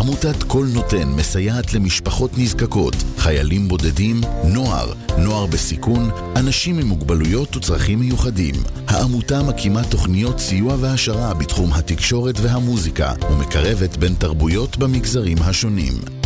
עמותת קול נותן מסייעת למשפחות נזקקות, חיילים בודדים, נוער, נוער בסיכון, אנשים עם מוגבלויות וצרכים מיוחדים. העמותה מקימה תוכניות סיוע והעשרה בתחום התקשורת והמוזיקה ומקרבת בין תרבויות במגזרים השונים.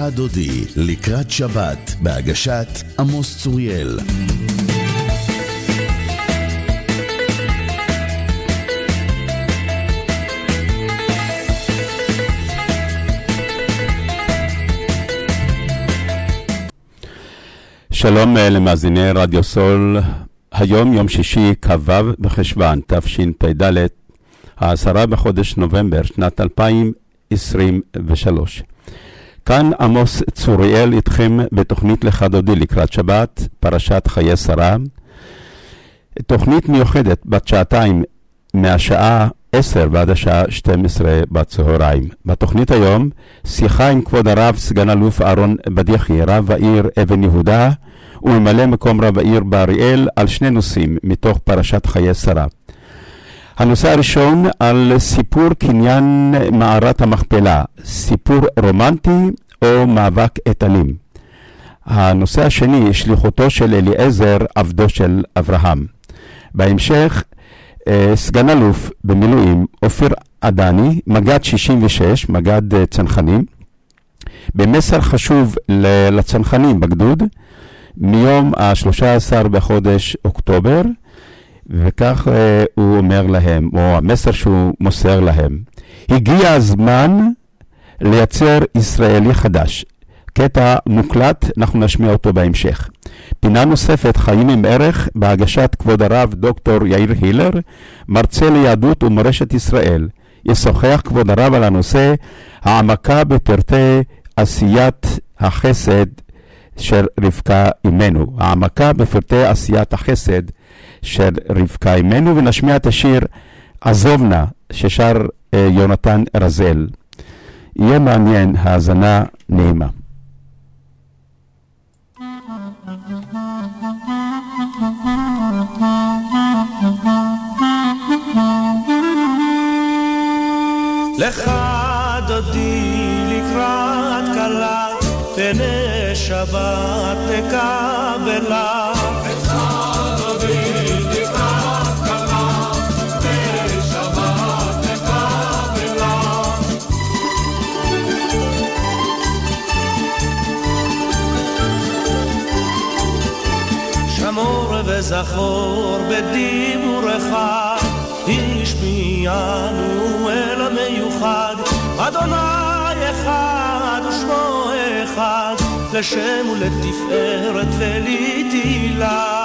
"לך דודי" לקראת שבת, בהגשת עמוס צוריאל. שלום אה, למאזיני רדיו סול, היום יום שישי כ"ו בחשוון תשפ"ד, העשרה בחודש נובמבר שנת 2023. כאן עמוס צוריאל איתכם בתוכנית לך דודי לקראת שבת, פרשת חיי שרה. תוכנית מיוחדת בת שעתיים מהשעה 10 ועד השעה 12 בצהריים. בתוכנית היום, שיחה עם כבוד הרב סגן אלוף אהרון בדיחי, רב העיר אבן יהודה וממלא מקום רב העיר באריאל על שני נושאים מתוך פרשת חיי שרה. הנושא הראשון על סיפור קניין מערת המכפלה, סיפור רומנטי או מאבק איתנים. הנושא השני, שליחותו של אליעזר, עבדו של אברהם. בהמשך, אה, סגן אלוף במילואים אופיר עדני, מג"ד 66, מג"ד אה, צנחנים, במסר חשוב לצנחנים בגדוד, מיום ה-13 בחודש אוקטובר, וכך אה, הוא אומר להם, או המסר שהוא מוסר להם, הגיע הזמן לייצר ישראלי חדש. קטע מוקלט, אנחנו נשמיע אותו בהמשך. פינה נוספת, חיים עם ערך, בהגשת כבוד הרב דוקטור יאיר הילר, מרצה ליהדות ומורשת ישראל. ישוחח כבוד הרב על הנושא העמקה בפרטי עשיית החסד של רבקה אימנו. העמקה בפרטי עשיית החסד של רבקה אימנו, ונשמיע את השיר עזוב נא, ששר אה, יונתן רזל. יהיה מעניין, האזנה נעימה. לך דודי לקראת כלה, פני שבת. וזכור בדיבור אחד, השמיענו אל המיוחד, אדוני אחד ושמו אחד, לשם ולתפארת ולתהילה.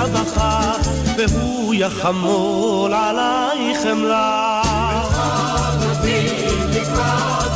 בעמק הבכה, והוא יחמול עלייך חמלה. לקראת כלה,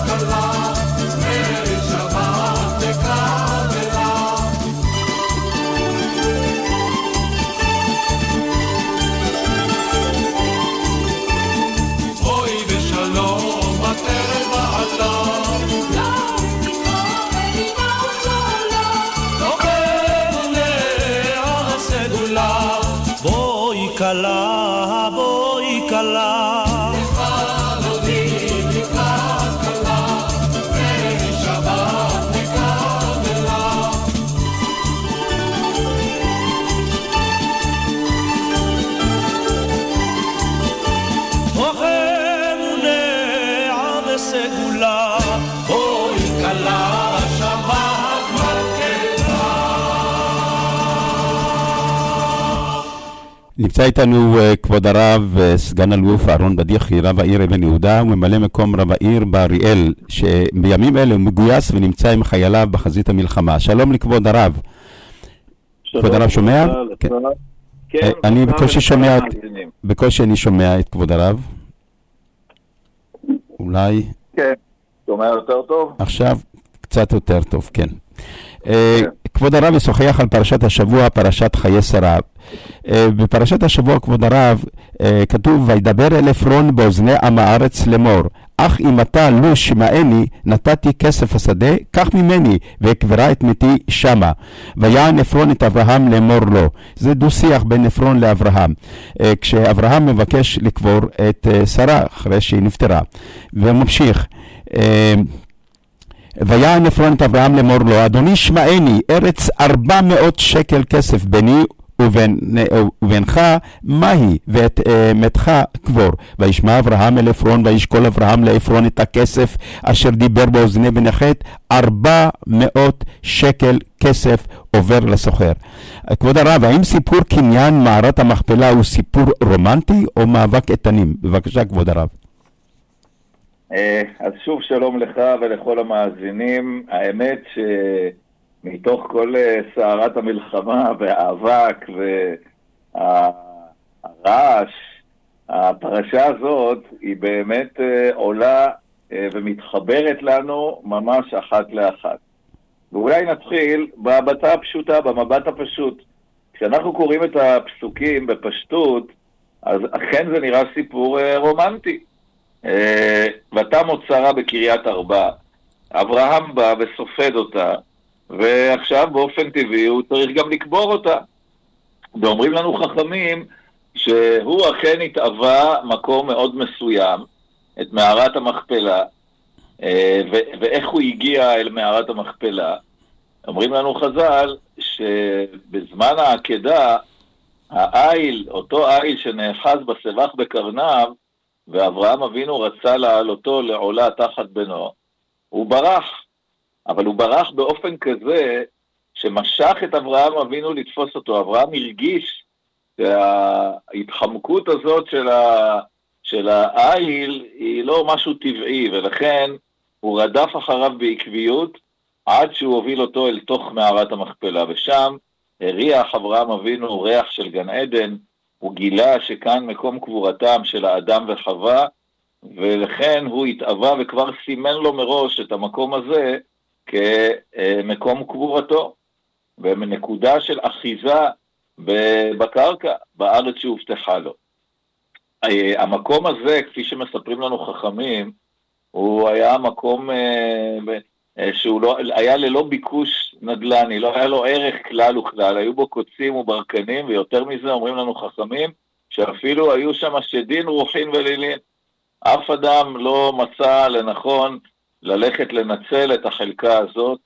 נמצא איתנו uh, כבוד הרב, uh, סגן אלוף אהרון בדיחי, רב העיר אבן יהודה, וממלא מקום רב העיר באריאל, שבימים אלה הוא מגויס ונמצא עם חייליו בחזית המלחמה. שלום לכבוד הרב. כבוד הרב שומע? כן. כן, אני בקושי שומע, בקושי אני שומע את כבוד הרב. אולי... כן, שומע יותר טוב? עכשיו קצת יותר טוב, כן. אה, כבוד הרב ישוחח על פרשת השבוע, פרשת חיי שרה. אה, בפרשת השבוע, כבוד הרב, אה, כתוב, וידבר אל עפרון באוזני עם הארץ לאמור, אך אם אתה לו שמעני, נתתי כסף השדה, קח ממני, ואקברה את מתי שמה. ויען עפרון את אברהם לאמור לו. זה דו-שיח בין עפרון לאברהם. כשאברהם מבקש לקבור את שרה, אחרי שהיא נפטרה. וממשיך. ויען עפרון את אברהם לאמור לו, אדוני שמעני, ארץ ארבע מאות שקל כסף ביני ובין, ובינך מהי, ואת uh, מתך קבור. וישמע אברהם אל עפרון, וישקול אברהם לעפרון את הכסף אשר דיבר באוזני בן החטא, ארבע מאות שקל כסף עובר לסוחר. כבוד הרב, האם סיפור קניין מערת המכפלה הוא סיפור רומנטי או מאבק איתנים? בבקשה, כבוד הרב. אה, אז שוב שלום לך ולכל המאזינים. האמת שמתוך כל אה, סערת המלחמה והאבק והרעש, הפרשה הזאת היא באמת אה, עולה ומתחברת לנו ממש אחת לאחת. ואולי נתחיל בהבטה הפשוטה, במבט הפשוט. כשאנחנו קוראים את הפסוקים בפשטות, אז אכן זה נראה סיפור רומנטי. אה, ותמות שרה בקריית ארבע. אברהם בא וסופד אותה, ועכשיו באופן טבעי הוא צריך גם לקבור אותה. ואומרים לנו חכמים שהוא אכן התאווה מקום מאוד מסוים, את מערת המכפלה, אה, ואיך הוא הגיע אל מערת המכפלה. אומרים לנו חז"ל שבזמן העקדה, העיל, אותו עיל שנאחז בסבך בקרניו, ואברהם אבינו רצה להעלותו לעולה תחת בנו, הוא ברח. אבל הוא ברח באופן כזה שמשך את אברהם אבינו לתפוס אותו. אברהם הרגיש שההתחמקות הזאת של, ה... של העיל היא לא משהו טבעי, ולכן הוא רדף אחריו בעקביות עד שהוא הוביל אותו אל תוך מערת המכפלה, ושם הריח אברהם אבינו ריח של גן עדן, הוא גילה שכאן מקום קבורתם של האדם וחווה, ולכן הוא התאווה וכבר סימן לו מראש את המקום הזה כמקום קבורתו, ומנקודה של אחיזה בקרקע, בארץ שהובטחה לו. המקום הזה, כפי שמספרים לנו חכמים, הוא היה מקום אה, שהוא לא, היה ללא ביקוש נדל"ני, לא היה לו ערך כלל וכלל, היו בו קוצים וברקנים, ויותר מזה אומרים לנו חכמים, שאפילו היו שם שדין, רוחין ולילין. אף אדם לא מצא לנכון ללכת לנצל את החלקה הזאת,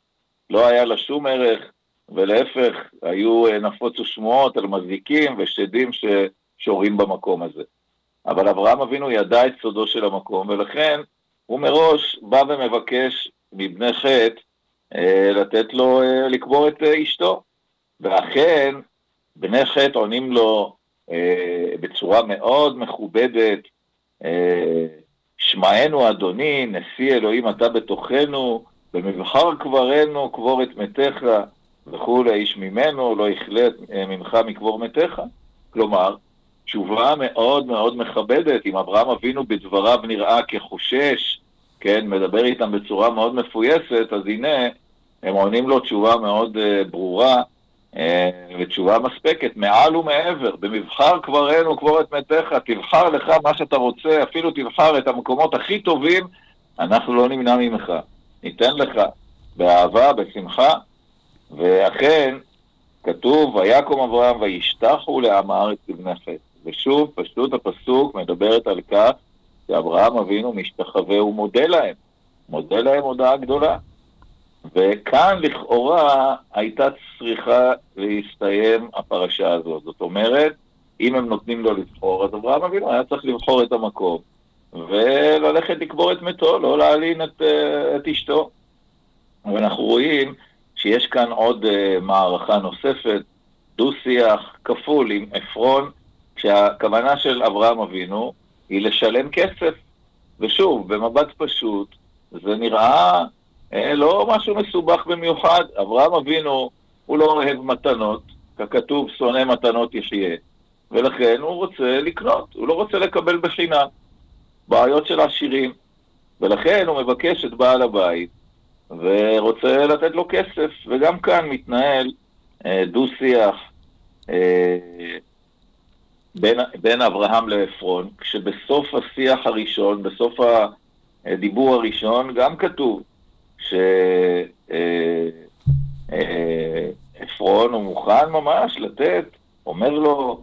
לא היה לה שום ערך, ולהפך, היו אה, נפוצו שמועות על מזיקים ושדים ששורים במקום הזה. אבל אברהם אבינו ידע את סודו של המקום, ולכן הוא מראש בא ומבקש מבני חטא אה, לתת לו אה, לקבור את אה, אשתו. ואכן, בני חטא עונים לו בצורה מאוד מכובדת, שמענו אדוני, נשיא אלוהים אתה בתוכנו, במבחר קברנו קבור את מתיך וכולי, איש ממנו לא יכלה ממך מקבור מתיך. כלומר, תשובה מאוד מאוד מכבדת, אם אברהם אבינו בדבריו נראה כחושש, כן, מדבר איתם בצורה מאוד מפויסת, אז הנה, הם עונים לו תשובה מאוד uh, ברורה, uh, ותשובה מספקת, מעל ומעבר, במבחר קברנו קבור את מתיך, תבחר לך מה שאתה רוצה, אפילו תבחר את המקומות הכי טובים, אנחנו לא נמנע ממך, ניתן לך באהבה, בשמחה, ואכן, כתוב, ויקום אברהם וישתחו לעם הארץ לבני חטא. ושוב, פשוט הפסוק מדברת על כך שאברהם אבינו משתחווה ומודה להם. מודה להם הודעה גדולה. וכאן לכאורה הייתה צריכה להסתיים הפרשה הזאת. זאת אומרת, אם הם נותנים לו לבחור, אז אברהם אבינו היה צריך לבחור את המקום וללכת לקבור את מתו, לא להלין את, אה, את אשתו. ואנחנו רואים שיש כאן עוד uh, מערכה נוספת, דו-שיח כפול עם עפרון, כשהכוונה של אברהם אבינו היא לשלם כסף. ושוב, במבט פשוט, זה נראה אה, לא משהו מסובך במיוחד. אברהם אבינו, הוא לא אוהב מתנות, ככתוב, שונא מתנות יחיה. ולכן הוא רוצה לקנות, הוא לא רוצה לקבל בחינם. בעיות של עשירים. ולכן הוא מבקש את בעל הבית ורוצה לתת לו כסף, וגם כאן מתנהל אה, דו-שיח אה, בין, בין אברהם לעפרון, כשבסוף השיח הראשון, בסוף הדיבור הראשון, גם כתוב שעפרון אה, הוא מוכן ממש לתת, אומר לו,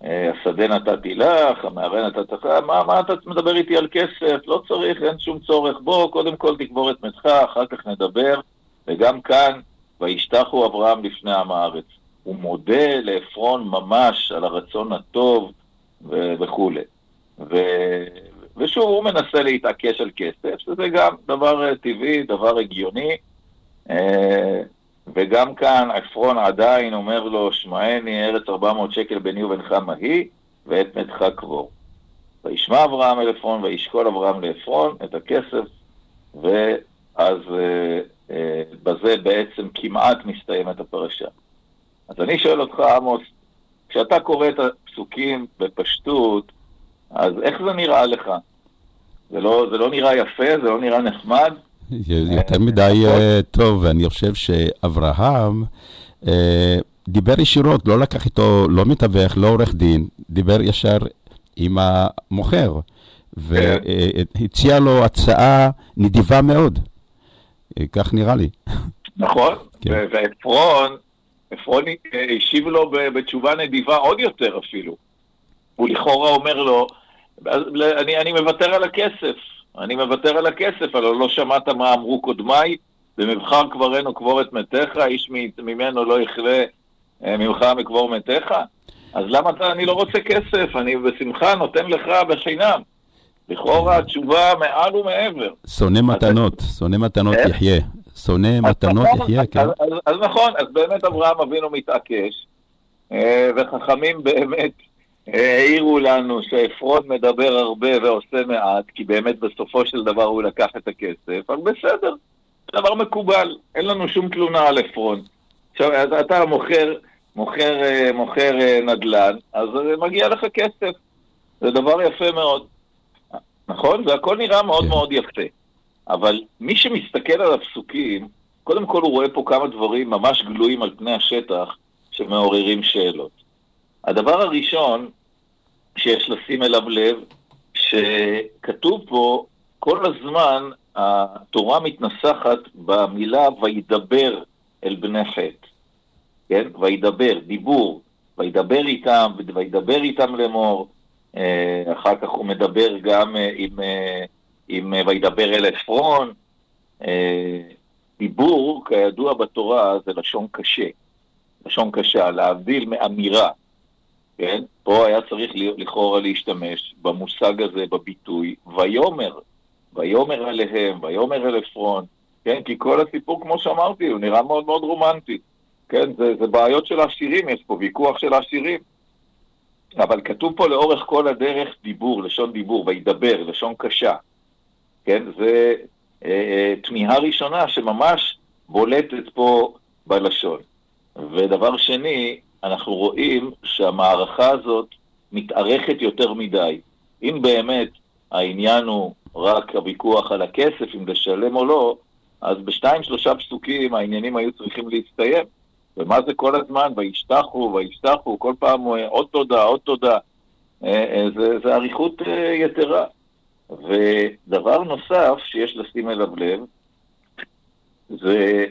השדה נתתי לך, המערה נתת לך, מה, מה אתה מדבר איתי על כסף? לא צריך, אין שום צורך. בוא, קודם כל תקבור את מתך, אחר כך נדבר. וגם כאן, וישתחו אברהם לפני עם הארץ. הוא מודה לעפרון ממש על הרצון הטוב ו- וכולי. ו- ושוב, הוא מנסה להתעקש על כסף, שזה גם דבר טבעי, דבר הגיוני. אה, וגם כאן עפרון עדיין אומר לו, שמעני ארץ 400 שקל ביני ובינך מהי, ואת מתך קבור. וישמע אברהם אל עפרון, וישקול אברהם לעפרון את הכסף, ואז אה, אה, בזה בעצם כמעט מסתיימת הפרשה. אז אני שואל אותך, עמוס, כשאתה קורא את הפסוקים בפשטות, אז איך זה נראה לך? זה לא, זה לא נראה יפה? זה לא נראה נחמד? יותר מדי אה, טוב, ואני חושב שאברהם אה, דיבר ישירות, לא לקח איתו, לא מתווך, לא עורך דין, דיבר ישר עם המוכר, והציע לו הצעה נדיבה מאוד. אה, כך נראה לי. נכון, כן. ועפרון, עפרון השיב לו בתשובה נדיבה עוד יותר אפילו. הוא לכאורה אומר לו, אני, אני מוותר על הכסף, אני מוותר על הכסף, אבל לא שמעת מה אמרו קודמיי, במבחר קברנו קבור את מתיך, איש ממנו לא יכלה אה, ממך מקבור מתיך? אז למה אתה, אני לא רוצה כסף, אני בשמחה נותן לך בחינם. לכאורה התשובה מעל ומעבר. שונא מתנות, שונא מתנות אה? יחיה. שונא מתנות נכון, יחיה, כן. אז נכון, אז באמת אברהם אבינו מתעקש, אה, וחכמים באמת העירו לנו שעפרון מדבר הרבה ועושה מעט, כי באמת בסופו של דבר הוא לקח את הכסף, אבל בסדר, דבר מקובל, אין לנו שום תלונה על עפרון. עכשיו, אתה מוכר, מוכר, אה, מוכר אה, נדל"ן, אז מגיע לך כסף. זה דבר יפה מאוד. נכון? זה הכל נראה מאוד כן. מאוד יפה. אבל מי שמסתכל על הפסוקים, קודם כל הוא רואה פה כמה דברים ממש גלויים על פני השטח שמעוררים שאלות. הדבר הראשון שיש לשים אליו לב, שכתוב פה כל הזמן התורה מתנסחת במילה וידבר אל בני חטא, כן? וידבר, דיבור, וידבר איתם, וידבר איתם לאמור, אה, אחר כך הוא מדבר גם אה, עם, אה, עם וידבר אל עפרון. דיבור, כידוע בתורה, זה לשון קשה, לשון קשה, להבדיל מאמירה. כן? פה היה צריך לכאורה להשתמש במושג הזה, בביטוי, ויאמר, ויאמר עליהם, ויאמר אל עפרון, כן? כי כל הסיפור, כמו שאמרתי, הוא נראה מאוד מאוד רומנטי, כן? זה, זה בעיות של העשירים, יש פה ויכוח של העשירים. אבל כתוב פה לאורך כל הדרך דיבור, לשון דיבור, וידבר, לשון קשה. כן? זה אה, אה, תמיהה ראשונה שממש בולטת פה בלשון. ודבר שני, אנחנו רואים שהמערכה הזאת מתארכת יותר מדי. אם באמת העניין הוא רק הוויכוח על הכסף, אם לשלם או לא, אז בשתיים שלושה פסוקים העניינים היו צריכים להסתיים. ומה זה כל הזמן? וישתחו, וישתחו, כל פעם אה, עוד תודה, עוד תודה. אה, זה, זה אריכות יתרה. ודבר נוסף שיש לשים אליו לב, זה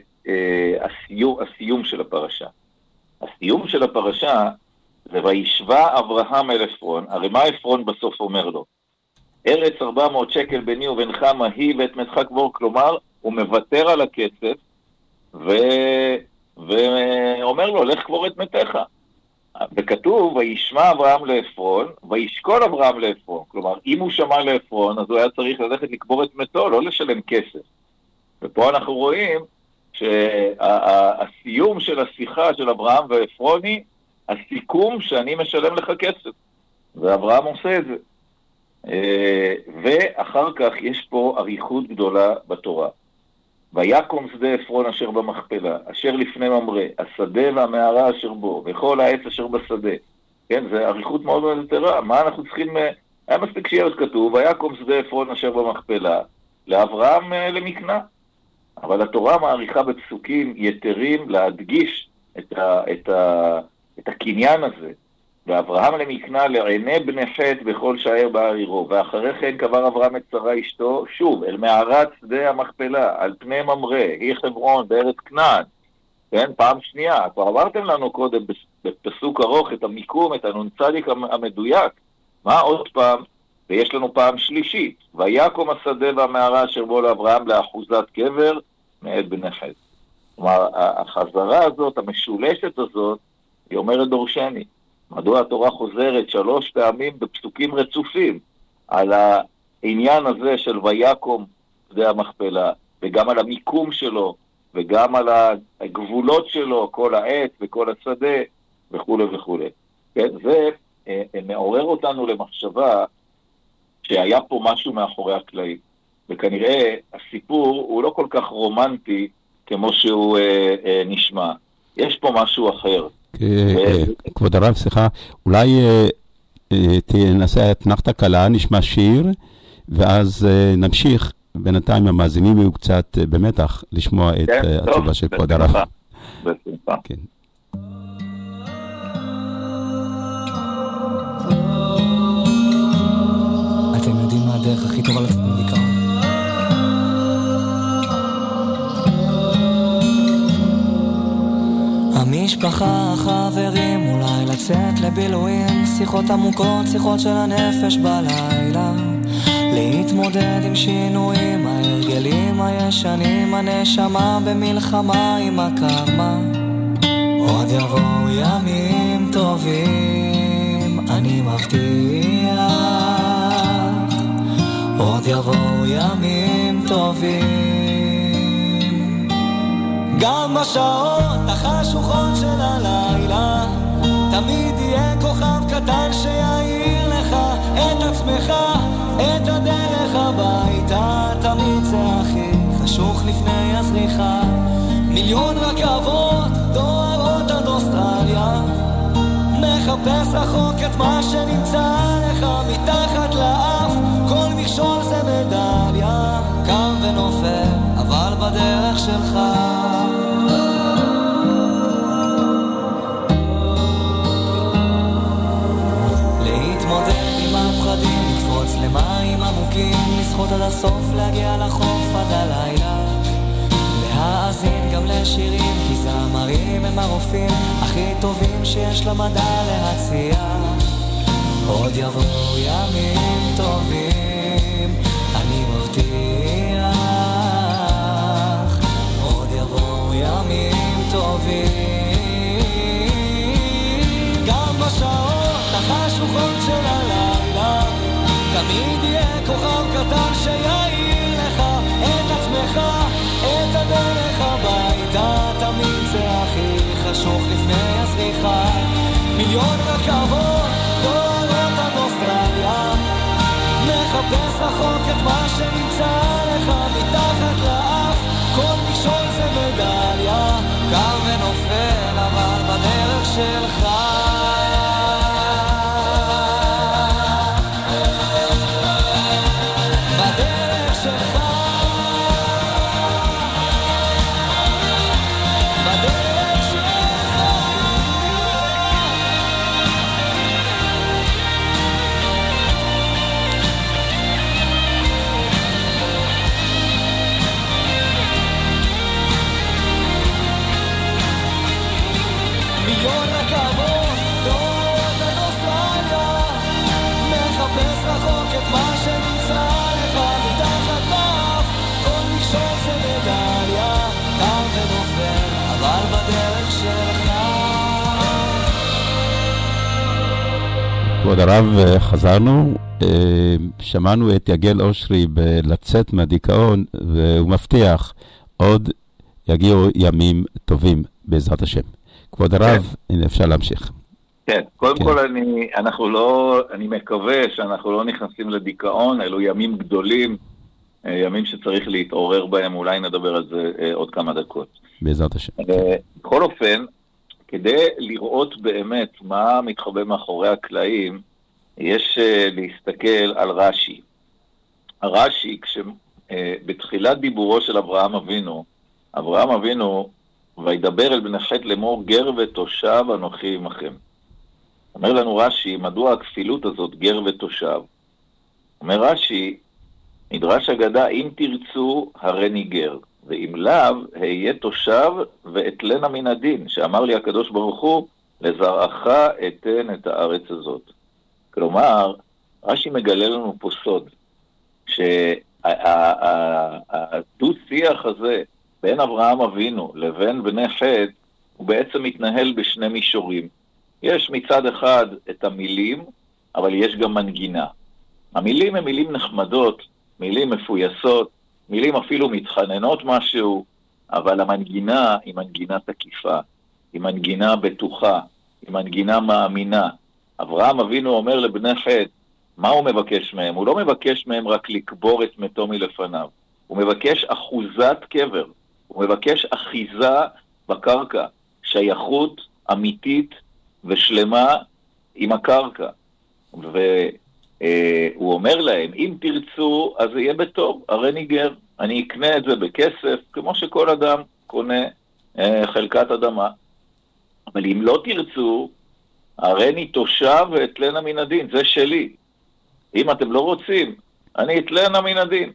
הסיום, הסיום של הפרשה. הסיום של הפרשה זה וישבע אברהם אל עפרון, הרי מה עפרון בסוף אומר לו? ארץ 400 שקל ביני ובינך מהי ואת מתך קבור, כלומר, הוא מוותר על הכסף ו... ואומר לו, לך קבור את מתיך. וכתוב, וישמע אברהם לעפרון, וישקול אברהם לעפרון. כלומר, אם הוא שמע לעפרון, אז הוא היה צריך ללכת לקבור את מתו, לא לשלם כסף. ופה אנחנו רואים שהסיום של השיחה של אברהם ועפרוני, הסיכום שאני משלם לך כסף. ואברהם עושה את זה. אה, ואחר כך יש פה אריכות גדולה בתורה. ויקום שדה עפרון אשר במכפלה, אשר לפני ממרא, השדה והמערה אשר בו, וכל העץ אשר בשדה. כן, זה אריכות מאוד מאוד יתרה. מה אנחנו צריכים... אה, היה מספיק שיהיה עוד כתוב, ויקום שדה עפרון אשר במכפלה, לאברהם אה, למקנה. אבל התורה מעריכה בפסוקים יתרים להדגיש את, ה, את, ה, את הקניין הזה. ואברהם למקנה לעיני בני חטא בכל שער בהר עירו. ואחרי כן קבר אברהם את שרה אשתו, שוב, אל מערת שדה המכפלה, על פני ממרא, היא חברון, בארץ כנען. כן, פעם שנייה. כבר עברתם לנו קודם בפסוק ארוך את המיקום, את הנ"צ המדויק. מה עוד פעם? ויש לנו פעם שלישית, ויקום השדה והמערה אשר בו לאברהם לאחוזת קבר מאת בני חטא. כלומר, החזרה הזאת, המשולשת הזאת, היא אומרת דורשני. מדוע התורה חוזרת שלוש פעמים בפסוקים רצופים על העניין הזה של ויקום שדה המכפלה, וגם על המיקום שלו, וגם על הגבולות שלו, כל העץ וכל השדה, וכולי וכולי. כן, זה אה, אה, מעורר אותנו למחשבה שהיה פה משהו מאחורי הקלעים. וכנראה הסיפור הוא לא כל כך רומנטי כמו שהוא אה, אה, נשמע. יש פה משהו אחר. אה, כבוד הרב, סליחה, אולי תנסה אתנחתא קלה, נשמע שיר, ואז נמשיך. בינתיים המאזינים יהיו קצת במתח לשמוע את כן, התשובה של כבוד הרב. בשמחה. כן. אתם יודעים מה הדרך הכי טובה לצאת המשפחה, החברים, אולי לצאת לבילויים, שיחות עמוקות, שיחות של הנפש בלילה. להתמודד עם שינויים, ההרגלים הישנים, הנשמה במלחמה עם הקרמה. עוד יבואו ימים טובים, אני מבטיח. עוד יבואו ימים טובים. גם בשעות החשוכות של הלילה תמיד יהיה כוכב קטן שיעיר לך את עצמך, את הדרך הביתה. תמיד זה הכי חשוך לפני הזריחה. מיליון רכבות דוהרות עד אוסטרליה. מחפש רחוק את מה שנמצא לך מתחת לאף. כל מכשול זה מדליה קם ונופל אבל בדרך שלך למים עמוקים, לשחות עד הסוף, להגיע לחוף עד הלילה. להאזין גם לשירים, כי זמרים הם הרופאים הכי טובים שיש למדע להציע. עוד יבואו ימים טובים, ימים טובים. גם בשעות החשוכות של הלילה תמיד יהיה כוכב קטן שיעיר לך את עצמך, את הדרך הביתה, תמיד זה הכי חשוך לפני הזריחה. מיליון רכבות דוהרות עד אוסטרליה, מחפש רחוק את מה שנמצא לך מתחת לאף מכשול זה מדליה קם ונופל אבל בדרך שלך כבוד הרב, אה, חזרנו, אה, שמענו את יגל אושרי בלצאת מהדיכאון, והוא מבטיח, עוד יגיעו ימים טובים, בעזרת השם. כבוד הרב, הנה אפשר להמשיך. כן, קודם כן. כל אני, אנחנו לא, אני מקווה שאנחנו לא נכנסים לדיכאון, אלו ימים גדולים, אה, ימים שצריך להתעורר בהם, אולי נדבר על זה עוד כמה דקות. בעזרת השם. בכל אופן, כדי לראות באמת מה מתחבא מאחורי הקלעים, יש אה, להסתכל על רש"י. הרש"י, כשבתחילת דיבורו של אברהם אבינו, אברהם אבינו, וידבר אל בני חטא לאמור גר ותושב אנוכי עמכם. אומר לנו רש"י, מדוע הכפילות הזאת, גר ותושב? אומר רש"י, מדרש אגדה, אם תרצו, הריני גר, ואם לאו, היה תושב ואתלנה מן הדין, שאמר לי הקדוש ברוך הוא, לזרעך אתן את הארץ הזאת. כלומר, רש"י מגלה לנו פה סוד, שהדו-שיח הזה בין אברהם אבינו לבין בני חטא, הוא בעצם מתנהל בשני מישורים. יש מצד אחד את המילים, אבל יש גם מנגינה. המילים הן מילים נחמדות, מילים מפויסות, מילים אפילו מתחננות משהו, אבל המנגינה היא מנגינה תקיפה, היא מנגינה בטוחה, היא מנגינה מאמינה. אברהם אבינו אומר לבני חטא, מה הוא מבקש מהם? הוא לא מבקש מהם רק לקבור את מתו מלפניו, הוא מבקש אחוזת קבר, הוא מבקש אחיזה בקרקע, שייכות אמיתית ושלמה עם הקרקע. והוא אומר להם, אם תרצו, אז זה יהיה בטוב, הריני גר. אני אקנה את זה בכסף, כמו שכל אדם קונה אה, חלקת אדמה. אבל אם לא תרצו, הריני תושב ואתלנה מן הדין, זה שלי. אם אתם לא רוצים, אני אתלנה מן הדין.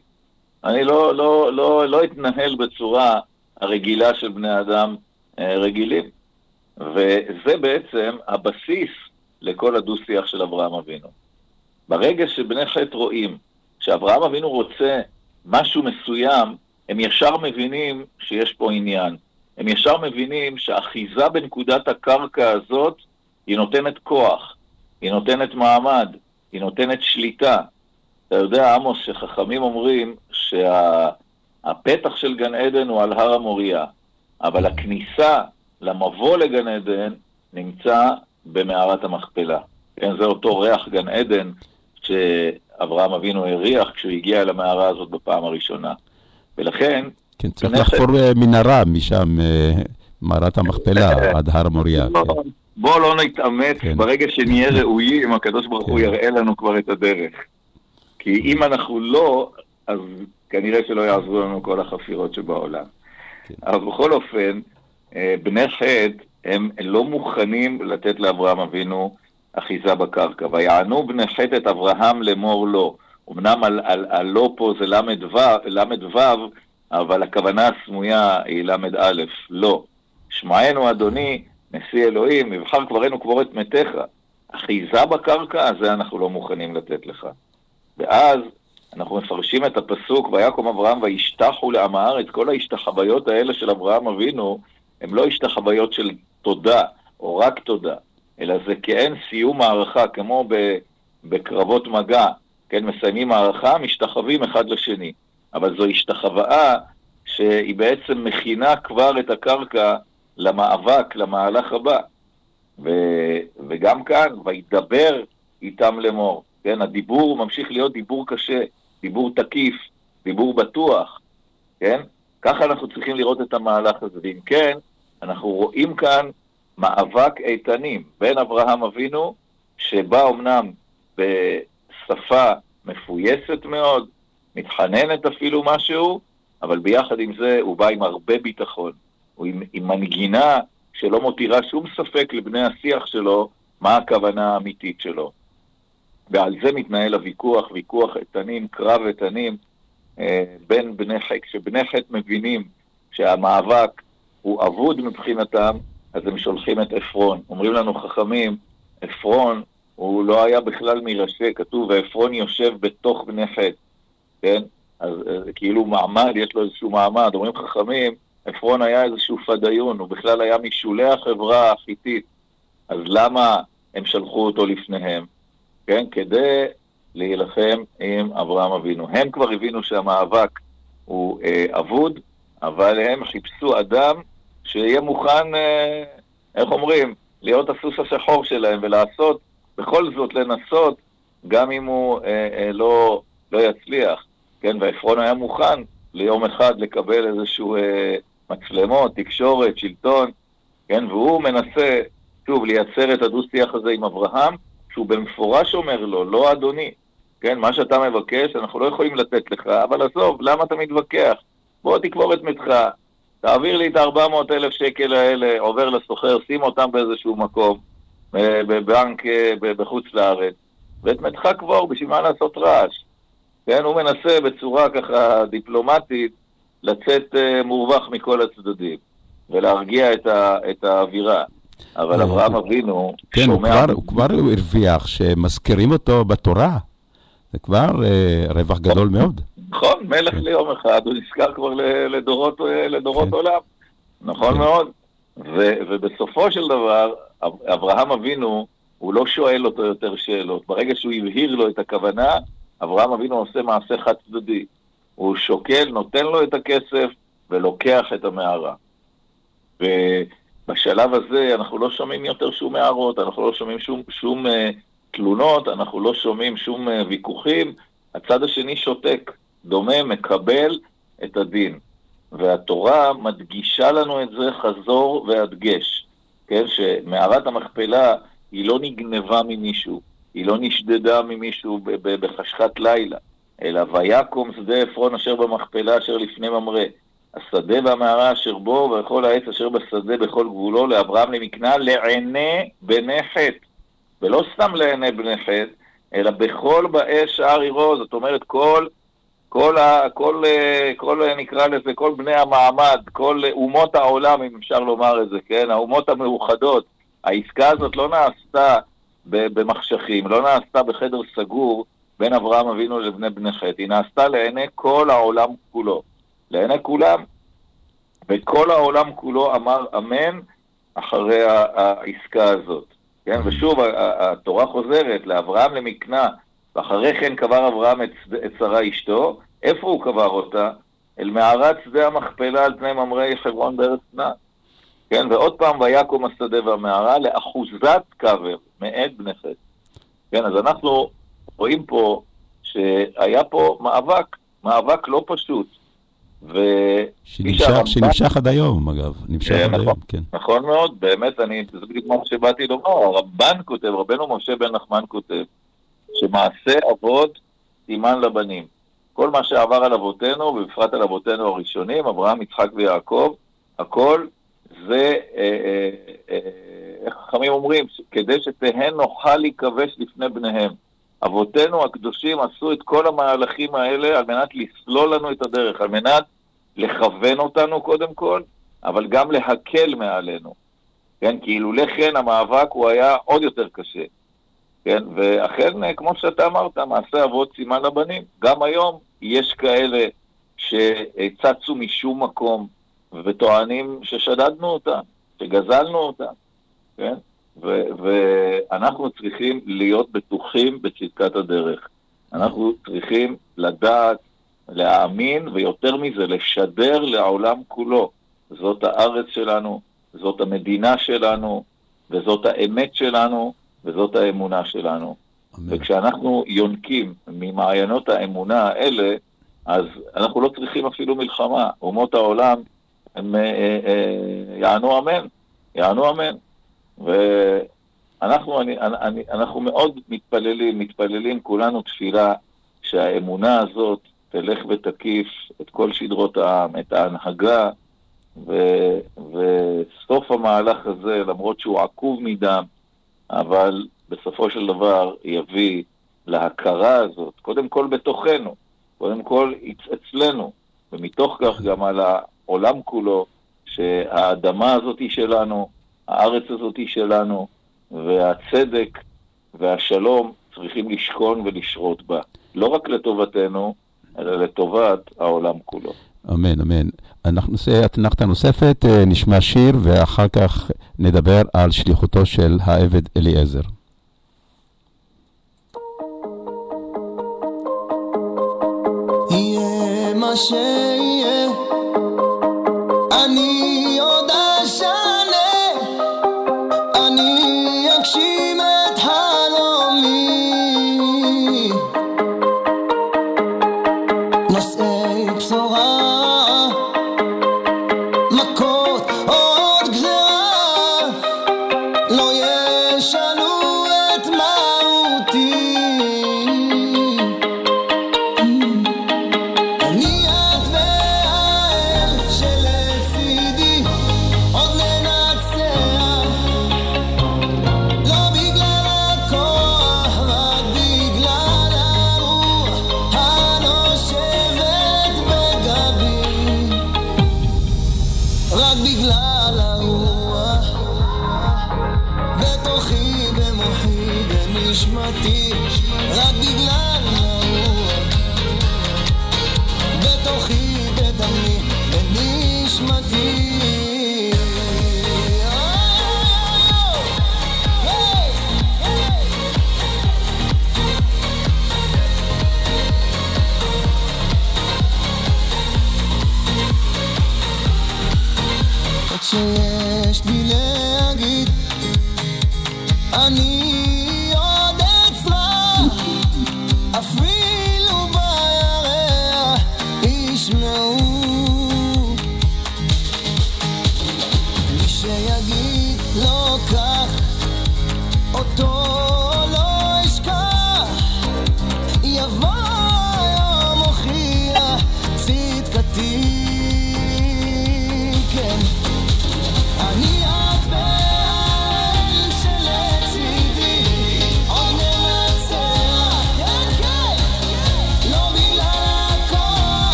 אני לא, לא, לא, לא אתנהל בצורה הרגילה של בני אדם אה, רגילים. וזה בעצם הבסיס לכל הדו-שיח של אברהם אבינו. ברגע שבני חטא רואים שאברהם אבינו רוצה משהו מסוים, הם ישר מבינים שיש פה עניין. הם ישר מבינים שהאחיזה בנקודת הקרקע הזאת היא נותנת כוח, היא נותנת מעמד, היא נותנת שליטה. אתה יודע, עמוס, שחכמים אומרים שהפתח של גן עדן הוא על הר המוריה, אבל הכניסה למבוא לגן עדן נמצא במערת המכפלה. כן, זה אותו ריח גן עדן שאברהם אבינו הריח כשהוא הגיע למערה הזאת בפעם הראשונה. ולכן, כן, צריך חטא- לחפור אה, מנהרה משם, אה, מערת המכפלה, עד הר מוריה. בוא- כן. לא נתאמץ, כן. ברגע שנהיה ראויים, הקדוש ברוך הוא כן. יראה לנו כבר את הדרך. כי אם אנחנו לא, אז כנראה שלא יעזרו לנו כל החפירות שבעולם. כן. אבל בכל אופן, אה, בני חטא הם לא מוכנים לתת לאברהם אבינו אחיזה בקרקע. ויענו בני חטא את אברהם לאמור לו. אמנם על, על, על לא פה זה ל"ו, אבל הכוונה הסמויה היא ל"א, לא. שמענו אדוני, נשיא אלוהים, מבחר קברנו קבור את מתיך. אחיזה בקרקע, זה אנחנו לא מוכנים לתת לך. ואז אנחנו מפרשים את הפסוק, ויקום אברהם וישתחו לעם הארץ, כל ההשתחוויות האלה של אברהם אבינו, הם לא השתחוויות של תודה, או רק תודה, אלא זה כעין סיום מערכה, כמו בקרבות מגע, כן, מסיימים מערכה, משתחווים אחד לשני. אבל זו השתחוואה שהיא בעצם מכינה כבר את הקרקע למאבק, למהלך הבא. ו, וגם כאן, וידבר איתם לאמור. כן, הדיבור ממשיך להיות דיבור קשה, דיבור תקיף, דיבור בטוח, כן? ככה אנחנו צריכים לראות את המהלך הזה. ואם כן, אנחנו רואים כאן מאבק איתנים בין אברהם אבינו, שבא אמנם בשפה מפויסת מאוד, מתחננת אפילו משהו, אבל ביחד עם זה הוא בא עם הרבה ביטחון. הוא עם, עם מנגינה שלא מותירה שום ספק לבני השיח שלו מה הכוונה האמיתית שלו. ועל זה מתנהל הוויכוח, ויכוח איתנים, קרב איתנים, אה, בין בני חטא. כשבני חטא מבינים שהמאבק הוא אבוד מבחינתם, אז הם שולחים את עפרון. אומרים לנו חכמים, עפרון הוא לא היה בכלל מראשי, כתוב, ועפרון יושב בתוך בני חטא, כן? אז כאילו מעמד, יש לו איזשהו מעמד. אומרים חכמים, עפרון היה איזשהו פדאיון, הוא בכלל היה משולי החברה החיתית. אז למה הם שלחו אותו לפניהם? כן? כדי להילחם עם אברהם אבינו. הם כבר הבינו שהמאבק הוא אה, אבוד, אבל הם חיפשו אדם שיהיה מוכן, אה, איך אומרים, להיות הסוס השחור שלהם ולעשות, בכל זאת לנסות, גם אם הוא אה, אה, לא, לא יצליח. כן, ועפרון היה מוכן ליום אחד לקבל איזשהו אה, מצלמות, תקשורת, שלטון, כן, והוא מנסה, שוב, לייצר את הדו-שיח הזה עם אברהם, שהוא במפורש אומר לו, לא אדוני, כן, מה שאתה מבקש, אנחנו לא יכולים לתת לך, אבל עזוב, למה אתה מתווכח? בוא תקבור את מתך, תעביר לי את ה-400 אלף שקל האלה, עובר לסוחר, שים אותם באיזשהו מקום, אה, בבנק אה, בחוץ לארץ, ואת מתך קבור, בשביל מה לעשות רעש? כן, הוא מנסה בצורה ככה דיפלומטית לצאת uh, מורווח מכל הצדדים ולהרגיע את, ה, את האווירה. אבל אברהם אבינו כן, הוא כבר, הוא כבר הרוויח שמזכירים אותו בתורה. זה כבר uh, רווח גדול מאוד. נכון, מלך כן. ליום אחד, הוא נזכר כבר לדורות, אה, לדורות כן. עולם. נכון כן. מאוד. ו, ובסופו של דבר, אברהם אבינו, הוא לא שואל אותו יותר שאלות. ברגע שהוא הבהיר לו את הכוונה, אברהם אבינו עושה מעשה חד צדדי. הוא שוקל, נותן לו את הכסף ולוקח את המערה. ובשלב הזה אנחנו לא שומעים יותר שום הערות, אנחנו לא שומעים שום, שום uh, תלונות, אנחנו לא שומעים שום uh, ויכוחים. הצד השני שותק, דומה, מקבל את הדין. והתורה מדגישה לנו את זה חזור והדגש, כן? שמערת המכפלה היא לא נגנבה ממישהו, היא לא נשדדה ממישהו בחשכת לילה, אלא ויקום שדה עפרון אשר במכפלה אשר לפני ממרא. השדה והמערה אשר בו וכל העץ אשר בשדה בכל גבולו לאברהם למקנה לעיני בני חטא. ולא סתם לעיני בני חטא, אלא בכל באי שער עירו, זאת אומרת כל, כל, ה, כל, אה, כל, כל נקרא לזה, כל בני המעמד, כל אומות העולם, אם אפשר לומר את זה, כן? האומות המאוחדות. העסקה הזאת לא נעשתה במחשכים, לא נעשתה בחדר סגור בין אברהם אבינו לבני בני חטא, היא נעשתה לעיני כל העולם כולו. לעיני כולם. וכל העולם כולו אמר אמן אחרי העסקה הזאת. כן, ושוב, התורה חוזרת לאברהם למקנה, ואחרי כן קבר אברהם את, את שרה אשתו, איפה הוא קבר אותה? אל מערת שדה המכפלה על פני ממרי חברון בארץ נא. כן, ועוד פעם, ויקום השדה והמערה לאחוזת קבר, מאת בני חטא. כן, אז אנחנו רואים פה שהיה פה מאבק, מאבק לא פשוט. ו... שנמשך, שנמשך עד היום, אגב, נמשך כן, עד נכון, היום, כן. נכון מאוד, באמת, אני, זה בדיוק מה שבאתי לומר, הרמב"ן כותב, רבנו משה בן נחמן כותב, שמעשה אבות סימן לבנים. כל מה שעבר על אבותינו, ובפרט על אבותינו הראשונים, אברהם, יצחק ויעקב, הכל זה, אה, אה, אה, איך חכמים אומרים, כדי שתהן נוכל להיכבש לפני בניהם. אבותינו הקדושים עשו את כל המהלכים האלה על מנת לסלול לנו את הדרך, על מנת לכוון אותנו קודם כל, אבל גם להקל מעלינו. כן, כי אילולא כן המאבק הוא היה עוד יותר קשה. כן, ואכן, כמו שאתה אמרת, מעשה אבות סימן לבנים. גם היום יש כאלה שצצו משום מקום וטוענים ששדדנו אותם, שגזלנו אותם, כן? ואנחנו צריכים להיות בטוחים בצדקת הדרך. אנחנו צריכים לדעת, להאמין, ויותר מזה, לשדר לעולם כולו. זאת הארץ שלנו, זאת המדינה שלנו, וזאת האמת שלנו, וזאת האמונה שלנו. וכשאנחנו יונקים ממעיינות האמונה האלה, אז אנחנו לא צריכים אפילו מלחמה. אומות העולם, הם אה, אה, יענו אמן, יענו אמן. ואנחנו אני, אני, אנחנו מאוד מתפללים, מתפללים כולנו תפילה שהאמונה הזאת תלך ותקיף את כל שדרות העם, את ההנהגה, ו, וסוף המהלך הזה, למרות שהוא עקוב מדם, אבל בסופו של דבר יביא להכרה הזאת, קודם כל בתוכנו, קודם כל אצלנו, ומתוך כך גם על העולם כולו, שהאדמה הזאת היא שלנו, הארץ הזאת היא שלנו, והצדק והשלום צריכים לשכון ולשרות בה. לא רק לטובתנו, אלא לטובת העולם כולו. אמן, אמן. אנחנו נעשה אתנחתה נוספת, אה, נשמע שיר, ואחר כך נדבר על שליחותו של העבד אליעזר. יהיה מה שיהיה,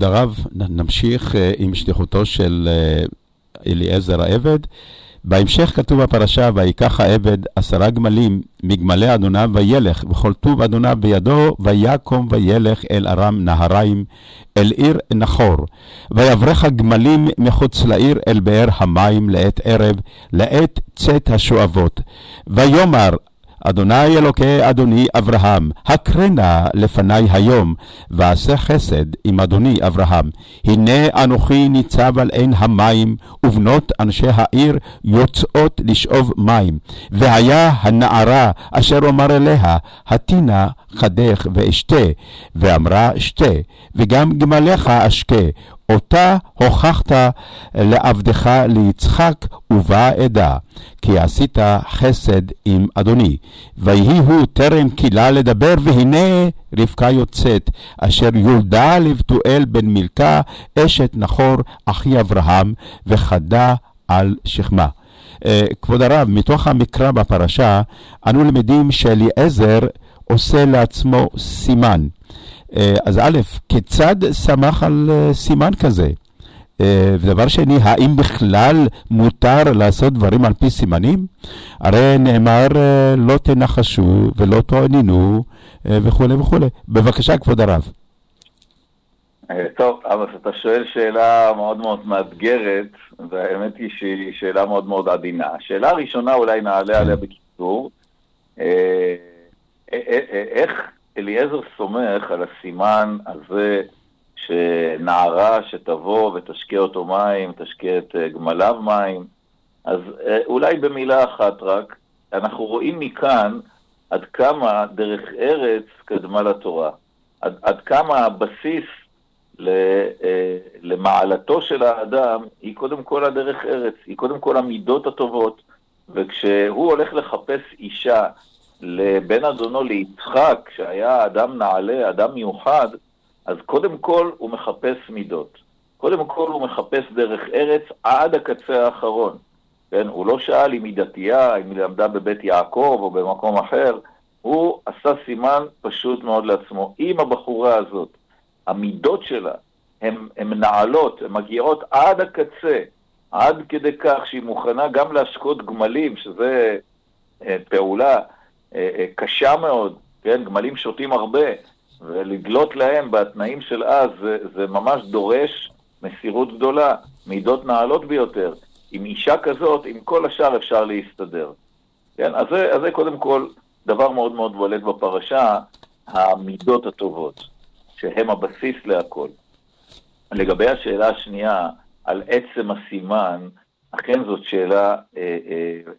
כבוד הרב, נמשיך אה, עם שליחותו של אה, אליעזר העבד. בהמשך כתוב בפרשה, ויקח העבד עשרה גמלים מגמלי אדוניו וילך, וכל טוב אדוניו בידו, ויקום וילך אל ארם נהריים, אל עיר נחור. ויברך הגמלים מחוץ לעיר אל באר המים לעת ערב, לעת צאת השואבות. ויאמר אדוני אלוקי אדוני אברהם, הקרנה לפניי היום, ועשה חסד עם אדוני אברהם. הנה אנוכי ניצב על עין המים, ובנות אנשי העיר יוצאות לשאוב מים. והיה הנערה אשר אומר אליה, התינה חדך ואשתה, ואמרה אשתה, וגם גמליך אשקה. אותה הוכחת לעבדך ליצחק ובאה עדה, כי עשית חסד עם אדוני. ויהי הוא טרם קילה לדבר, והנה רבקה יוצאת, אשר יולדה לבתואל בן מילכה, אשת נחור, אחי אברהם, וחדה על שכמה. אה, כבוד הרב, מתוך המקרא בפרשה, אנו למדים שאליעזר עושה לעצמו סימן. אה, אז א', כיצד שמח על אה, סימן כזה? אה, ודבר שני, האם בכלל מותר לעשות דברים על פי סימנים? הרי נאמר לא תנחשו ולא תעניינו וכולי וכולי. בבקשה, כבוד הרב. טוב, אבל אתה שואל שאלה מאוד מאוד מאתגרת, והאמת היא שהיא שאלה מאוד מאוד עדינה. השאלה הראשונה, אולי נעלה עליה בקיצור, איך אליעזר סומך על הסימן הזה שנערה שתבוא ותשקה אותו מים, תשקה את אה, גמליו מים. אז אה, אולי במילה אחת רק, אנחנו רואים מכאן עד כמה דרך ארץ קדמה לתורה. עד, עד כמה הבסיס אה, למעלתו של האדם היא קודם כל הדרך ארץ, היא קודם כל המידות הטובות. וכשהוא הולך לחפש אישה לבן אדונו ליצחק, שהיה אדם נעלה, אדם מיוחד, אז קודם כל הוא מחפש מידות. קודם כל הוא מחפש דרך ארץ עד הקצה האחרון. כן, הוא לא שאל אם היא דתייה, אם היא למדה בבית יעקב או במקום אחר, הוא עשה סימן פשוט מאוד לעצמו. אם הבחורה הזאת, המידות שלה הן נעלות, הן מגיעות עד הקצה, עד כדי כך שהיא מוכנה גם להשקות גמלים, שזה אה, פעולה קשה מאוד, כן, גמלים שותים הרבה, ולדלות להם בתנאים של אז זה, זה ממש דורש מסירות גדולה, מידות נעלות ביותר. עם אישה כזאת, עם כל השאר אפשר להסתדר. כן, אז זה, אז זה קודם כל דבר מאוד מאוד בולט בפרשה, המידות הטובות, שהן הבסיס להכל. לגבי השאלה השנייה, על עצם הסימן, אכן זאת שאלה אה, אה, אה,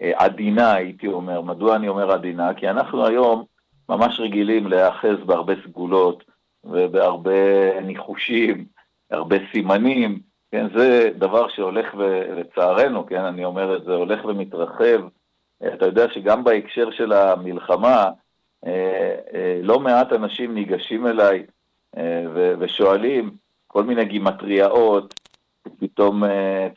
עדינה, הייתי אומר. מדוע אני אומר עדינה? כי אנחנו היום ממש רגילים להיאחז בהרבה סגולות ובהרבה ניחושים, הרבה סימנים, כן, זה דבר שהולך, לצערנו, כן, אני אומר את זה, הולך ומתרחב. אתה יודע שגם בהקשר של המלחמה, אה, אה, לא מעט אנשים ניגשים אליי ושואלים כל מיני גימטריאות, פתאום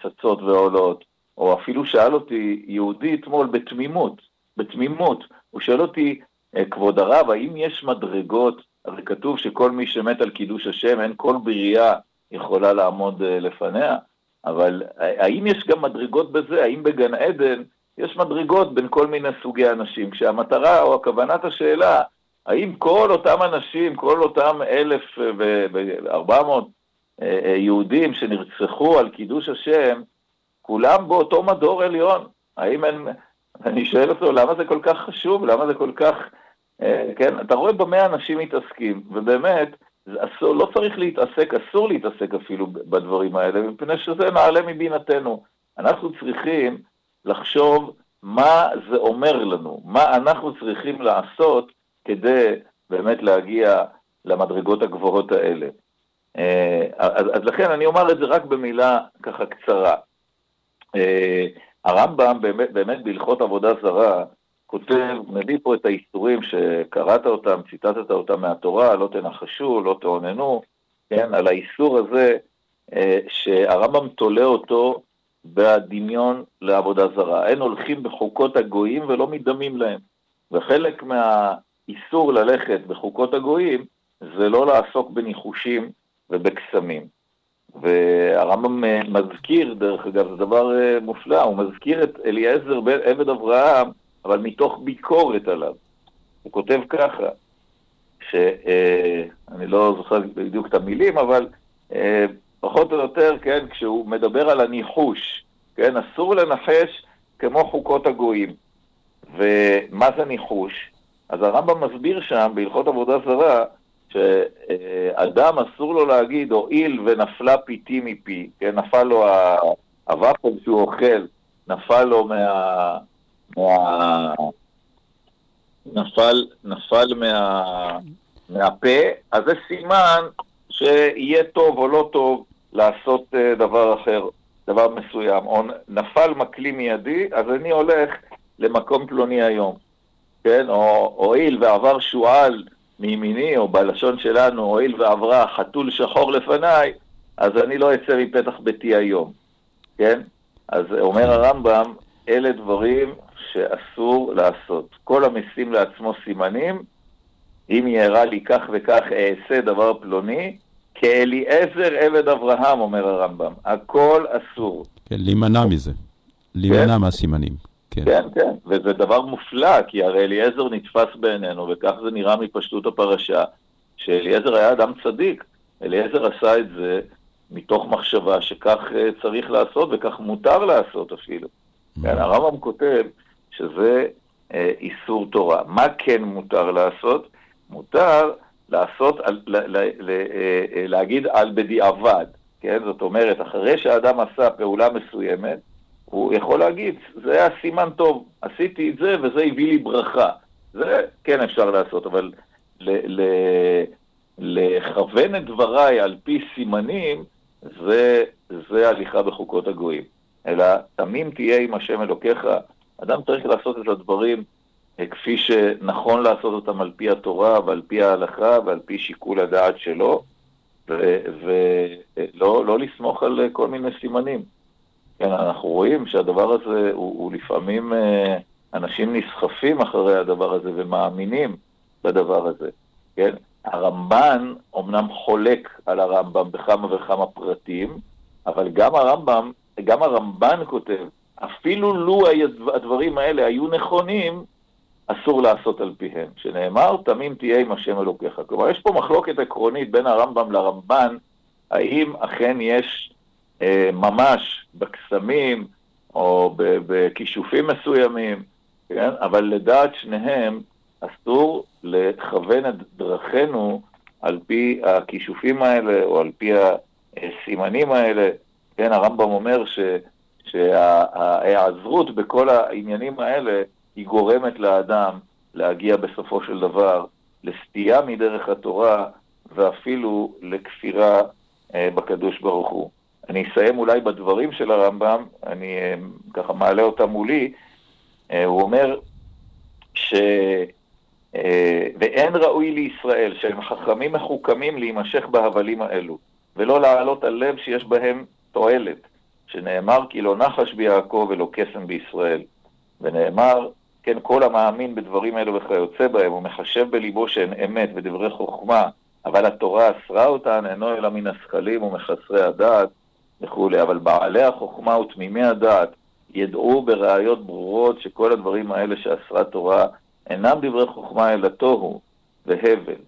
צצות ועולות. או אפילו שאל אותי יהודי אתמול בתמימות, בתמימות, הוא שואל אותי, אה, כבוד הרב, האם יש מדרגות, הרי כתוב שכל מי שמת על קידוש השם, אין כל בריאה יכולה לעמוד אה, לפניה, אבל האם יש גם מדרגות בזה? האם בגן עדן יש מדרגות בין כל מיני סוגי אנשים? כשהמטרה או הכוונת השאלה, האם כל אותם אנשים, כל אותם אלף וארבע מאות אה, יהודים שנרצחו על קידוש השם, כולם באותו מדור עליון. האם אין... אני שואל אותו, למה זה כל כך חשוב? למה זה כל כך... אה, כן, אתה רואה במה אנשים מתעסקים, ובאמת, אסור, לא צריך להתעסק, אסור להתעסק אפילו בדברים האלה, מפני שזה נעלה מבינתנו. אנחנו צריכים לחשוב מה זה אומר לנו, מה אנחנו צריכים לעשות כדי באמת להגיע למדרגות הגבוהות האלה. אה, אז, אז לכן אני אומר את זה רק במילה ככה קצרה. אה, הרמב"ם באמת, באמת בהלכות עבודה זרה כותב, מביא פה את האיסורים שקראת אותם, ציטטת אותם מהתורה, לא תנחשו, לא תאוננו, כן, על האיסור הזה אה, שהרמב"ם תולה אותו בדמיון לעבודה זרה. אין הולכים בחוקות הגויים ולא מדמים להם. וחלק מהאיסור ללכת בחוקות הגויים זה לא לעסוק בניחושים ובקסמים. והרמב"ם אה, מזכיר, דרך אגב, זה דבר אה, מופלא, הוא מזכיר את אליעזר עבד אברהם, אבל מתוך ביקורת עליו. הוא כותב ככה, שאני אה, לא זוכר בדיוק את המילים, אבל פחות או יותר, כן, כשהוא מדבר על הניחוש, כן, אסור לנחש כמו חוקות הגויים. ומה זה ניחוש? אז הרמב"ם מסביר שם, בהלכות עבודה זרה, שאדם אסור לו להגיד, הואיל ונפלה פיתי מפי, כן, נפל לו הוואפל שהוא אוכל, נפל לו מה... מה... נפל, נפל מה... מהפה, אז זה סימן שיהיה טוב או לא טוב לעשות אה, דבר אחר, דבר מסוים. או נפל מקלי מידי, אז אני הולך למקום פלוני היום. כן? או הואיל ועבר שועל מימיני, או בלשון שלנו, הואיל ועברה חתול שחור לפניי, אז אני לא אצא מפתח ביתי היום. כן? אז אומר הרמב"ם, אלה דברים שאסור לעשות. כל המשים לעצמו סימנים, אם יארע לי כך וכך אעשה דבר פלוני, כאליעזר עבד אברהם, אומר הרמב"ם. הכל אסור. כן, להימנע מזה. להימנע מהסימנים. כן. כן, כן, וזה דבר מופלא, כי הרי אליעזר נתפס בעינינו, וכך זה נראה מפשטות הפרשה, שאליעזר היה אדם צדיק. אליעזר עשה את זה מתוך מחשבה שכך אה, צריך לעשות וכך מותר לעשות אפילו. כן, הרמב"ם כותב שזה אה, איסור תורה. מה כן מותר לעשות? מותר לעשות, על, ל, ל, ל, אה, אה, להגיד על בדיעבד, כן? זאת אומרת, אחרי שהאדם עשה פעולה מסוימת, הוא יכול להגיד, זה היה סימן טוב, עשיתי את זה וזה הביא לי ברכה. זה כן אפשר לעשות, אבל ל- ל- לכוון את דבריי על פי סימנים, זה, זה הליכה בחוקות הגויים. אלא תמים תהיה עם השם אלוקיך. אדם צריך לעשות את הדברים אה, כפי שנכון לעשות אותם על פי התורה ועל פי ההלכה ועל פי שיקול הדעת שלו, ולא לא לסמוך על אה, כל מיני סימנים. כן, אנחנו רואים שהדבר הזה הוא, הוא לפעמים, אה, אנשים נסחפים אחרי הדבר הזה ומאמינים בדבר הזה, כן? הרמב"ן אומנם חולק על הרמב"ם בכמה וכמה פרטים, אבל גם הרמב"ם, גם הרמב"ן כותב, אפילו לו הדברים האלה היו נכונים, אסור לעשות על פיהם. שנאמר, תמים תהיה עם השם אלוקיך. כלומר, יש פה מחלוקת עקרונית בין הרמב"ם לרמב"ן, האם אכן יש ממש בקסמים או בכישופים מסוימים, כן? אבל לדעת שניהם אסור לכוון את דרכנו על פי הכישופים האלה או על פי הסימנים האלה. כן, הרמב"ם אומר ש, שההיעזרות בכל העניינים האלה היא גורמת לאדם להגיע בסופו של דבר לסטייה מדרך התורה ואפילו לכפירה אה, בקדוש ברוך הוא. אני אסיים אולי בדברים של הרמב"ם, אני אה, ככה מעלה אותם מולי, אה, הוא אומר ש... אה, ואין ראוי לישראל שהם חכמים מחוכמים להימשך בהבלים האלו, ולא להעלות על לב שיש בהם תועלת, שנאמר כי לא נחש ביעקב ולא קסם בישראל. ונאמר, כן, כל המאמין בדברים אלו וכיוצא בהם, ומחשב בליבו שהן אמת ודברי חוכמה, אבל התורה אסרה אותן, אינו אלא מן השכלים ומחסרי הדעת וכולי. אבל בעלי החוכמה ותמימי הדעת ידעו בראיות ברורות שכל הדברים האלה שאסרה תורה אינם דברי חוכמה אלא תוהו והבל.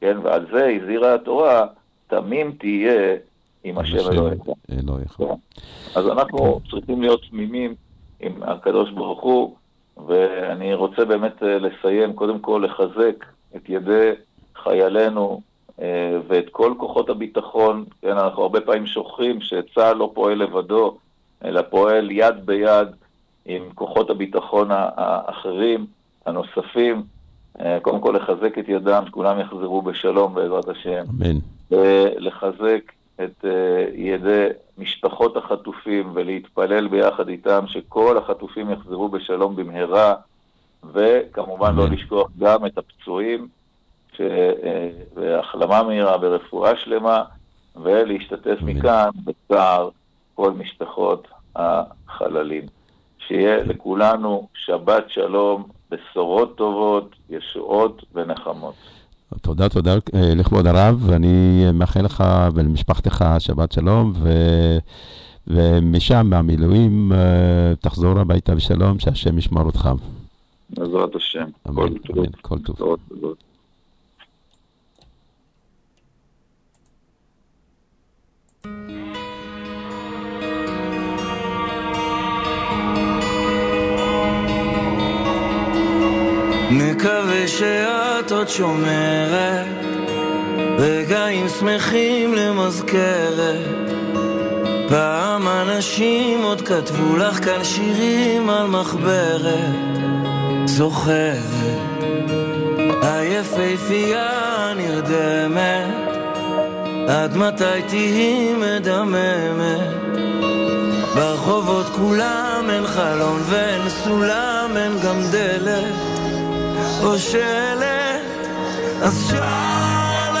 כן, ועל זה הזהירה התורה, תמים תהיה עם השם אלוהיך. אלוהיך. כן. אז אנחנו צריכים להיות תמימים עם הקדוש ברוך הוא, ואני רוצה באמת אה, לסיים, קודם כל לחזק את ידי חיילינו ואת כל כוחות הביטחון. כן, אנחנו הרבה פעמים שוכחים שצה"ל לא פועל לבדו, אלא פועל יד ביד עם כוחות הביטחון האחרים, הנוספים. אה, קודם כל לחזק את ידם, שכולם יחזרו בשלום בעזרת השם. אמן. ולחזק את אה, ידי משפחות החטופים ולהתפלל ביחד איתם שכל החטופים יחזרו בשלום במהרה, וכמובן לא אמן. לשכוח גם את הפצועים, ש... אה, והחלמה מהירה ורפואה שלמה, ולהשתתף. מכאן בצער כל משפחות החללים. שיהיה לכולנו שבת שלום, בשורות טובות, ישועות ונחמות. תודה, תודה אה, לכבוד הרב, ואני מאחל לך ולמשפחתך שבת שלום, ו... ומשם, מהמילואים, אה, תחזור הביתה בשלום, שהשם ישמור אותך. בעזרת השם. אמן, כל טוב. מקווה שאת עוד שומרת. רגעים שמחים למזכרת. פעם אנשים עוד כתבו לך כאן שירים על מחברת. זוכרת? היפהפייה נרדמת עד מתי תהיי מדממת? ברחובות כולם אין חלון ואין סולם אין גם דלת או שלט אז שר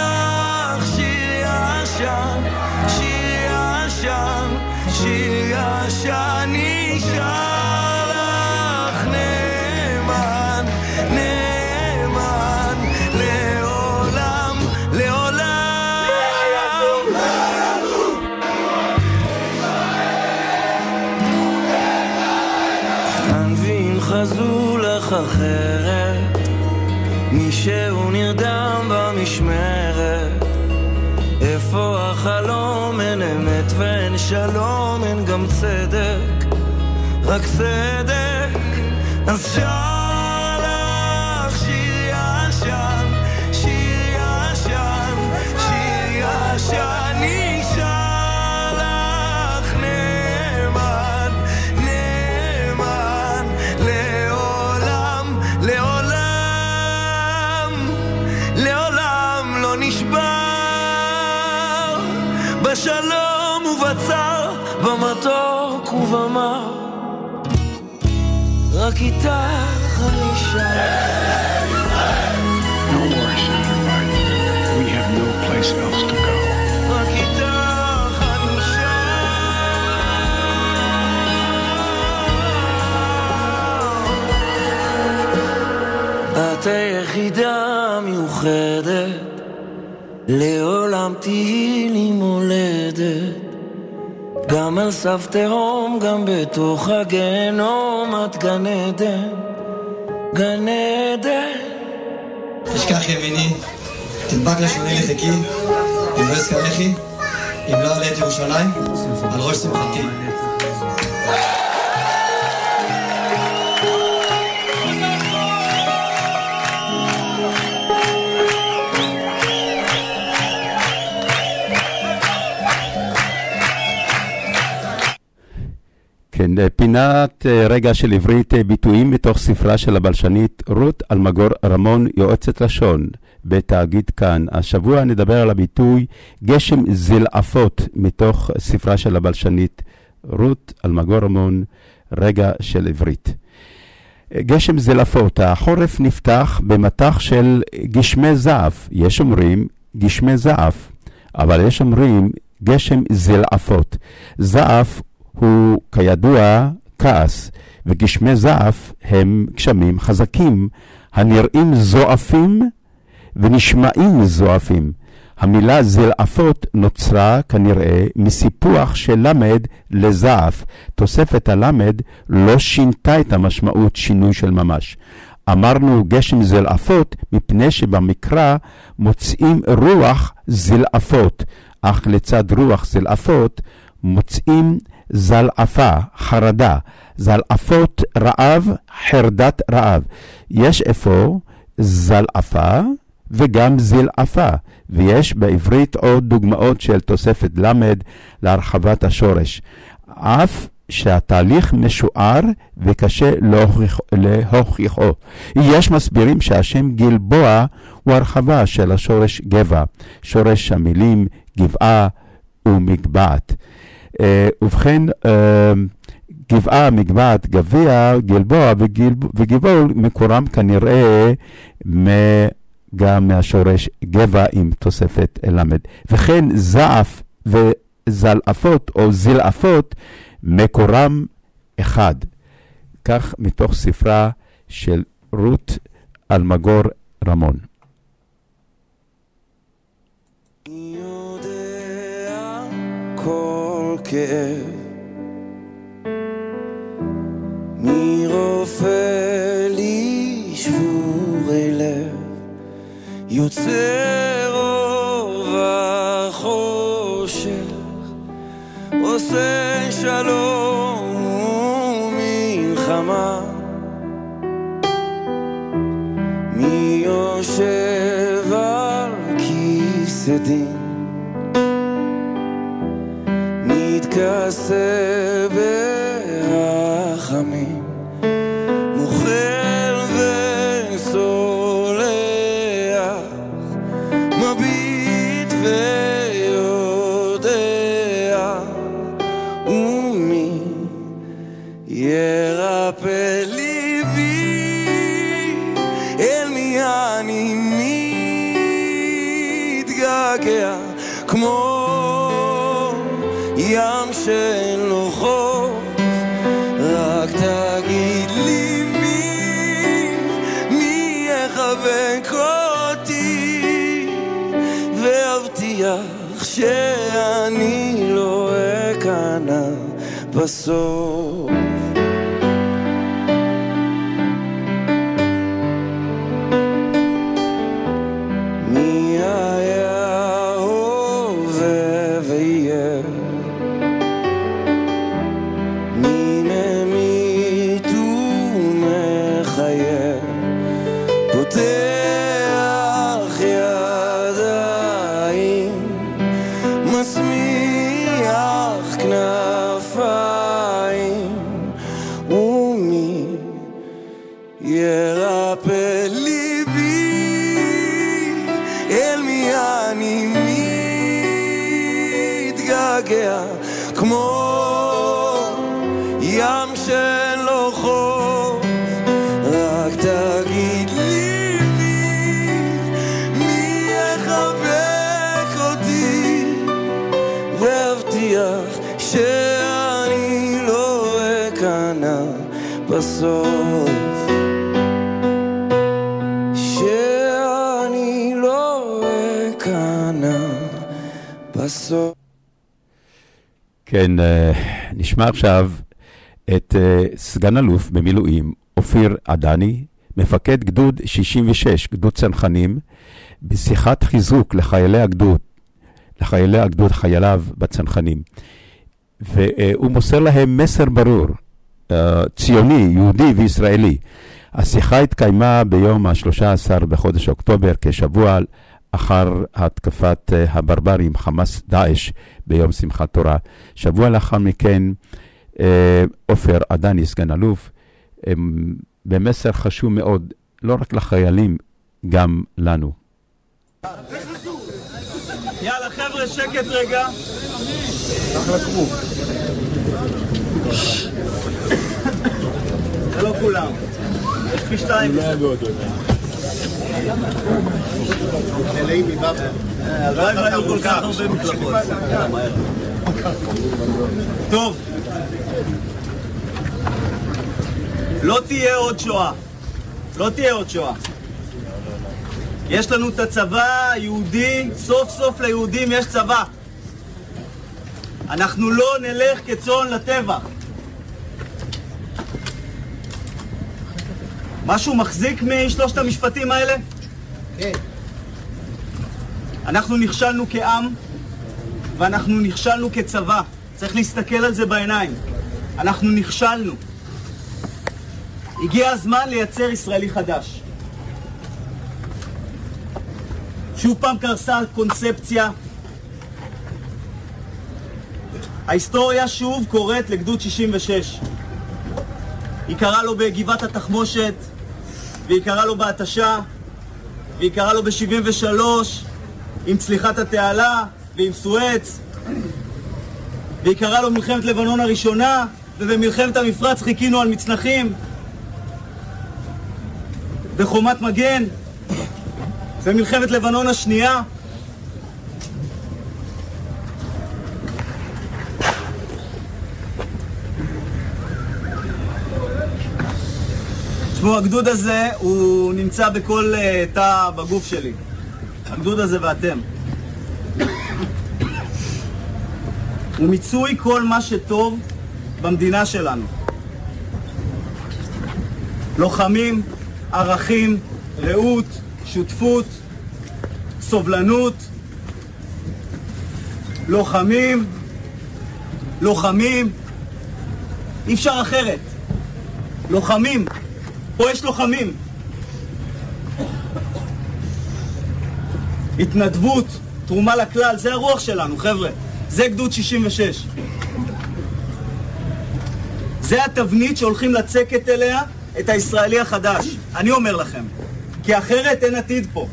שיר ישן שיר ישן שיר ואין שלום אין גם צדק. רק צדק. אז שר רק איתך אני שר No more, Senator Biden. We have no place else to go. רק איתך אני שר. את היחידה מיוחדת, לעולם תהיי לי מולדת. גם על סף תהום, גם בתוך הגיהנום, את גן עדן, גן עדן. תשכח ימיני, תדבק לשוני לחיקי, אם לא אזכרכי, אם לא אעלה את ירושלים, על ראש שמחתי. כן, אה, פינת אה, רגע של עברית אה, ביטויים מתוך ספרה של הבלשנית רות אלמגור רמון, יועצת לשון בתאגיד כאן. השבוע נדבר על הביטוי גשם זלעפות מתוך ספרה של הבלשנית רות אלמגור רמון, רגע של עברית. גשם זלעפות, החורף נפתח במטח של גשמי זעף. יש אומרים גשמי זעף, אבל יש אומרים גשם זלעפות. זעף הוא כידוע כעס, וגשמי זעף הם גשמים חזקים, הנראים זועפים ונשמעים זועפים. המילה זלעפות נוצרה כנראה מסיפוח של למד לזעף. תוספת הלמד לא שינתה את המשמעות שינוי של ממש. אמרנו גשם זלעפות מפני שבמקרא מוצאים רוח זלעפות, אך לצד רוח זלעפות מוצאים זלעפה, חרדה, זלעפות רעב, חרדת רעב. יש אפוא זלעפה וגם זלעפה, ויש בעברית עוד דוגמאות של תוספת למד להרחבת השורש. אף שהתהליך משוער וקשה להוכיח- להוכיחו. יש מסבירים שהשם גלבוע הוא הרחבה של השורש גבע, שורש המילים גבעה ומגבעת. אה, ובכן, אה, גבעה, מגבעת, גביע, גלבוע וגבעול מקורם כנראה גם מהשורש גבע עם תוספת למד. וכן זעף וזלעפות או זלעפות מקורם אחד. כך מתוך ספרה של רות אלמגור רמון. כאב. מי רופא לי שבורי לב, יוצר אור החושך, עושה שלום ומלחמה. מי יושב על כיסא דין מתכסה ברחמים מוחל וסולח מביט ויודע ומי ירפא ליבי אל מי אני מתגעגע כמו ים שאין לו חוף רק תגיד לי מי, מי יחבק אותי ואבטיח שאני לא אכנע בסוף כן, אה, נשמע עכשיו את אה, סגן אלוף במילואים אופיר עדני, מפקד גדוד 66, גדוד צנחנים, בשיחת חיזוק לחיילי הגדוד, לחיילי הגדוד, חייליו בצנחנים. והוא מוסר להם מסר ברור, אה, ציוני, יהודי וישראלי. השיחה התקיימה ביום ה-13 בחודש אוקטובר, כשבוע אחר התקפת אה, הברברים, חמאס דאעש, ביום שמחת תורה. שבוע לאחר מכן, אה, עופר עדני, סגן אלוף, אה, במסר חשוב מאוד, לא רק לחיילים, גם לנו. יאללה חבר'ה, שקט רגע. זה לא כולם. יש פי שתיים. הלוואי והיו כל כך הרבה מקלחות. טוב. לא תהיה עוד שואה. לא תהיה עוד שואה. יש לנו את הצבא היהודי, סוף סוף ליהודים יש צבא. אנחנו לא נלך כצאן לטבח. משהו מחזיק משלושת המשפטים האלה? כן. אנחנו נכשלנו כעם, ואנחנו נכשלנו כצבא. צריך להסתכל על זה בעיניים. אנחנו נכשלנו. הגיע הזמן לייצר ישראלי חדש. שוב פעם קרסה קונספציה. ההיסטוריה שוב קוראת לגדוד 66. היא קראה לו בגבעת התחמושת, והיא קראה לו בהתשה, והיא קראה לו ב-73 עם צליחת התעלה ועם סואץ, והיא קראה לו במלחמת לבנון הראשונה, ובמלחמת המפרץ חיכינו על מצנחים, בחומת מגן, במלחמת לבנון השנייה. תשמעו, הגדוד הזה, הוא נמצא בכל אה, תא בגוף שלי. הגדוד הזה ואתם. הוא מיצוי כל מה שטוב במדינה שלנו. לוחמים, ערכים, רעות, שותפות, סובלנות, לוחמים, לוחמים, אי אפשר אחרת. לוחמים, פה יש לוחמים. התנדבות, תרומה לכלל, זה הרוח שלנו, חבר'ה. זה גדוד 66. זה התבנית שהולכים לצקת אליה את הישראלי החדש. אני אומר לכם. כי אחרת אין עתיד פה.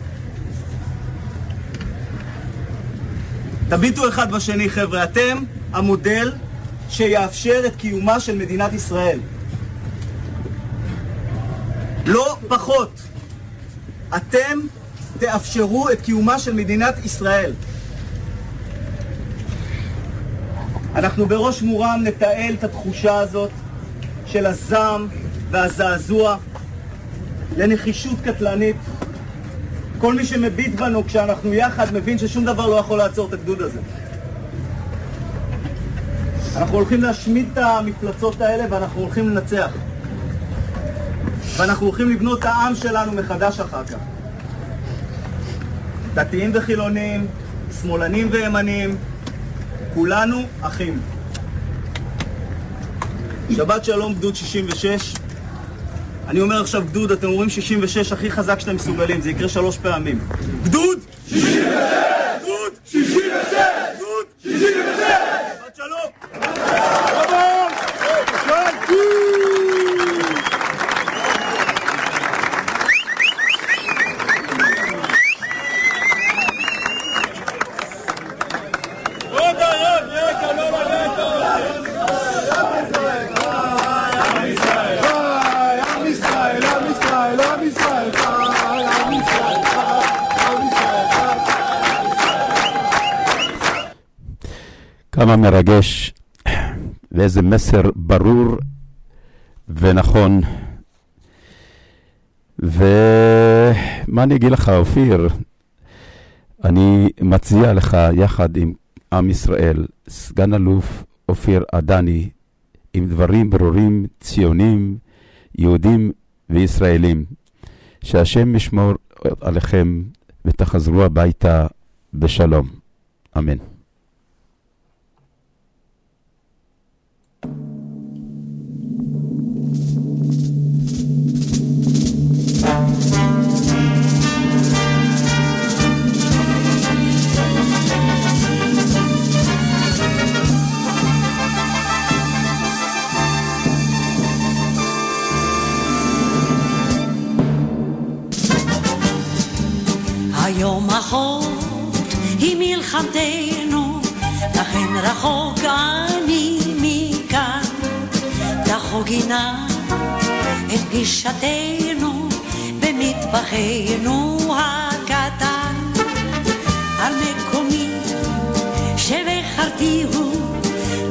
תביטו אחד בשני, חבר'ה. אתם המודל שיאפשר את קיומה של מדינת ישראל. לא פחות. אתם תאפשרו את קיומה של מדינת ישראל. אנחנו בראש מורם נתעל את התחושה הזאת של הזעם והזעזוע לנחישות קטלנית. כל מי שמביט בנו כשאנחנו יחד מבין ששום דבר לא יכול לעצור את הגדוד הזה. אנחנו הולכים להשמיד את המפלצות האלה ואנחנו הולכים לנצח. ואנחנו הולכים לבנות את העם שלנו מחדש אחר כך. דתיים וחילונים, שמאלנים וימנים, כולנו אחים. שבת שלום גדוד 66. אני אומר עכשיו גדוד, אתם אומרים 66 הכי חזק שאתם מסוגלים, זה יקרה שלוש פעמים. גדוד! 66! גדוד! 66! גדוד! 66! שבת שלום! כמה מרגש ואיזה מסר ברור ונכון. ומה אני אגיד לך, אופיר? אני מצדיע לך יחד עם עם ישראל, סגן אלוף אופיר עדני, עם דברים ברורים, ציונים, יהודים וישראלים. שהשם ישמור עליכם ותחזרו הביתה בשלום. אמן. מלחמתנו, לכן רחוק אני מכאן. תחוגי נא את פגישתנו במטבחנו הקטן. על מקומי שבחרתיהו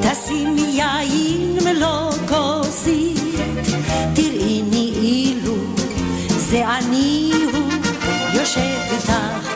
תשימי יין מלוא כוסית, תראיני אילו זה אני הוא. יושב איתך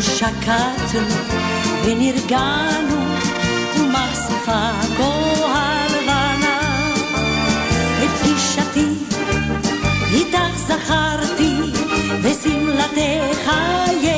שקטנו ונרגענו, ומחשפה כה הלבנה. את פגישתי איתך זכרתי, ושמלתך ירוקה.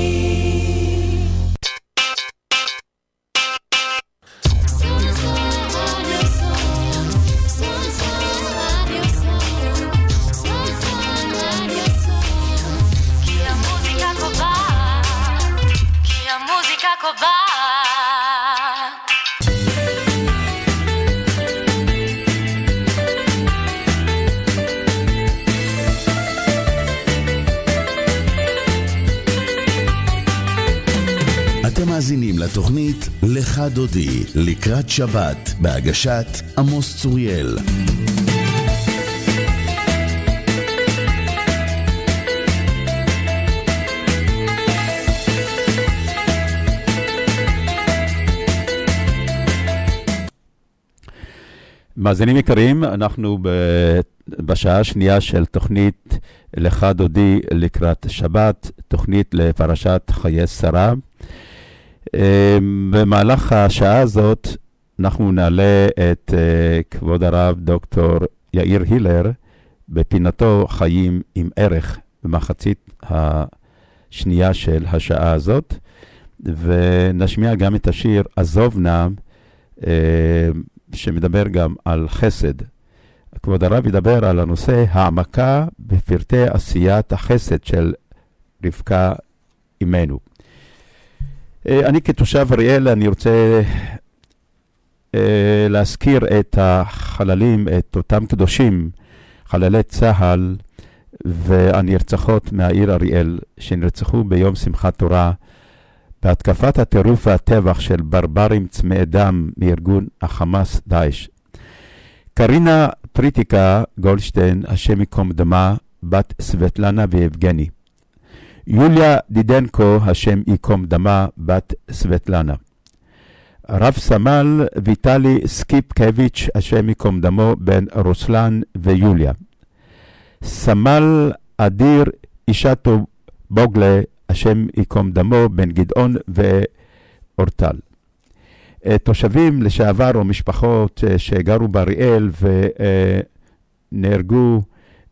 "לך דודי" לקראת שבת, בהגשת עמוס צוריאל. מאזינים יקרים, אנחנו בשעה השנייה של תוכנית לך דודי לקראת שבת, תוכנית לפרשת חיי שרה. אה, במהלך השעה הזאת אנחנו נעלה את אה, כבוד הרב דוקטור יאיר הילר בפינתו חיים עם ערך במחצית השנייה של השעה הזאת, ונשמיע גם את השיר עזוב נא, אה, שמדבר גם על חסד. כבוד הרב ידבר על הנושא העמקה בפרטי עשיית החסד של רבקה אימנו. אה, אני כתושב אריאל, אני רוצה אה, להזכיר את החללים, את אותם קדושים, חללי צה"ל והנרצחות מהעיר אריאל, שנרצחו ביום שמחת תורה בהתקפת הטירוף והטבח של ברברים צמאי דם מארגון החמאס דאעש. קרינה פריטיקה גולדשטיין, השם ייקום דמה, בת סבטלנה ויבגני. יוליה דידנקו, השם ייקום דמה, בת סבטלנה. רב סמל ויטלי סקיפקביץ', השם ייקום דמו, בן רוסלן ויוליה. סמל אדיר אישטו בוגלה, השם ייקום דמו, בן גדעון ואורטל. אה, תושבים לשעבר או משפחות אה, שגרו באריאל ונהרגו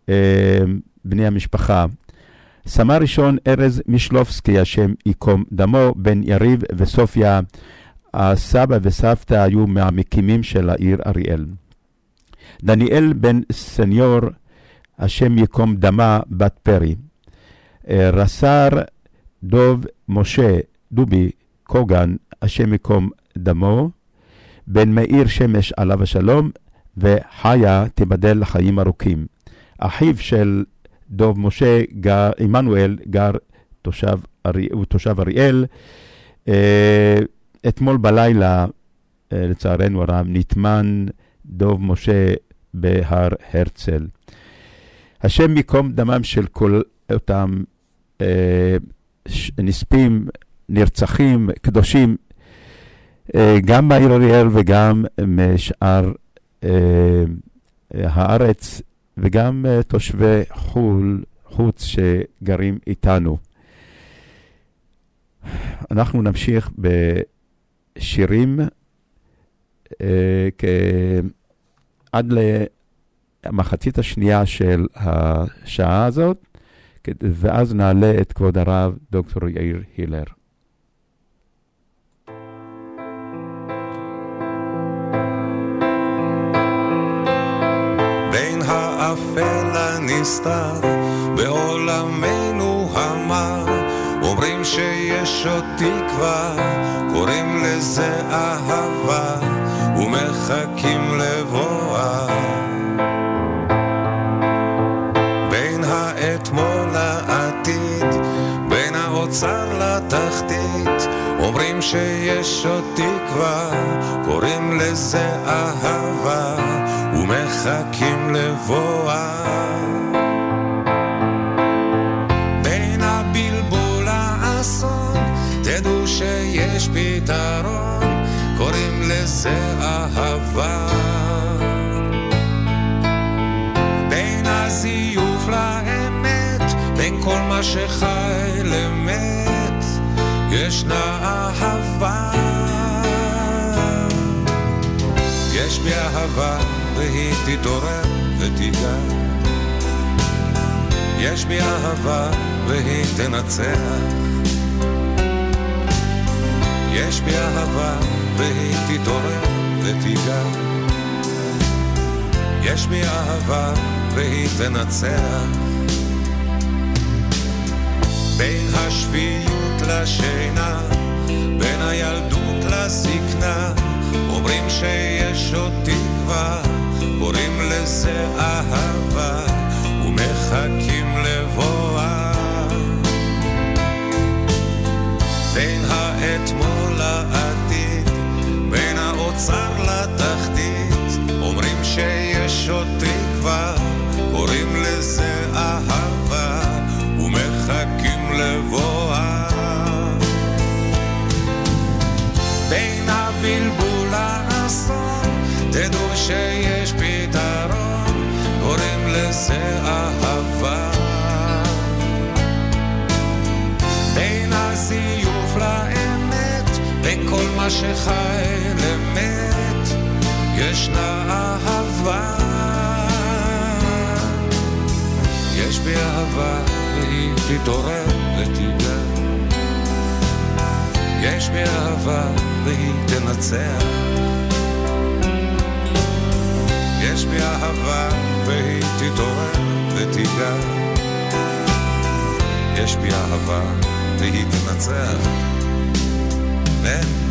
אה, בני המשפחה. סמל ראשון ארז מישלובסקי, השם ייקום דמו, בן יריב וסופיה. הסבא וסבתא היו מהמקימים של העיר אריאל. דניאל בן סניור, השם ייקום דמה, בת פרי. אה, רס"ר דוב משה דובי קוגן, השם ייקום דמו, בן מאיר שמש עליו השלום, וחיה תיבדל לחיים ארוכים. אחיו של דוב משה, גר, עמנואל, גר תושב, הוא תושב אריאל. אה, אתמול בלילה, אה, לצערנו הרב, נטמן דוב משה בהר הרצל. השם ייקום דמם של כל אותם אה, נספים, נרצחים, קדושים, גם מהעיר אריאל וגם משאר הארץ, וגם אה, תושבי חו"ל, חוץ שגרים איתנו. אנחנו נמשיך בשירים אה, עד למחצית השנייה של השעה הזאת, ואז נעלה את כבוד הרב דוקטור יאיר הילר. האפל הנסתר בעולמנו המר. אומרים שיש עוד תקווה, קוראים לזה אהבה ומחכים לבואה. בין האתמול לעתיד, בין האוצר לתחתית אומרים שיש עוד תקווה, קוראים לזה אהבה ומחכים לבואה בין הבלבול לאסון, תדעו שיש פתרון, קוראים לזה אהבה. בין הזיוף לאמת, בין כל מה שחי למת, ישנה אהבה. יש בי אהבה והיא תתעורר ותיגע. יש בי אהבה והיא תנצח. יש בי אהבה והיא תתעורר ותיגע. יש בי אהבה והיא תנצח. בין השפיות לשינה, בין הילדות לזקנה, אומרים שיש עוד תקווה, קוראים לזה אהבה, ומחכים לבואה. בין האתמול לעתיד, בין האוצר שחי למת, ישנה אהבה. יש בי אהבה והיא תתעורר ותיגע. יש בי אהבה והיא תנצח. יש בי אהבה והיא תתעורר ותיגע. יש בי אהבה והיא תנצח. אמן.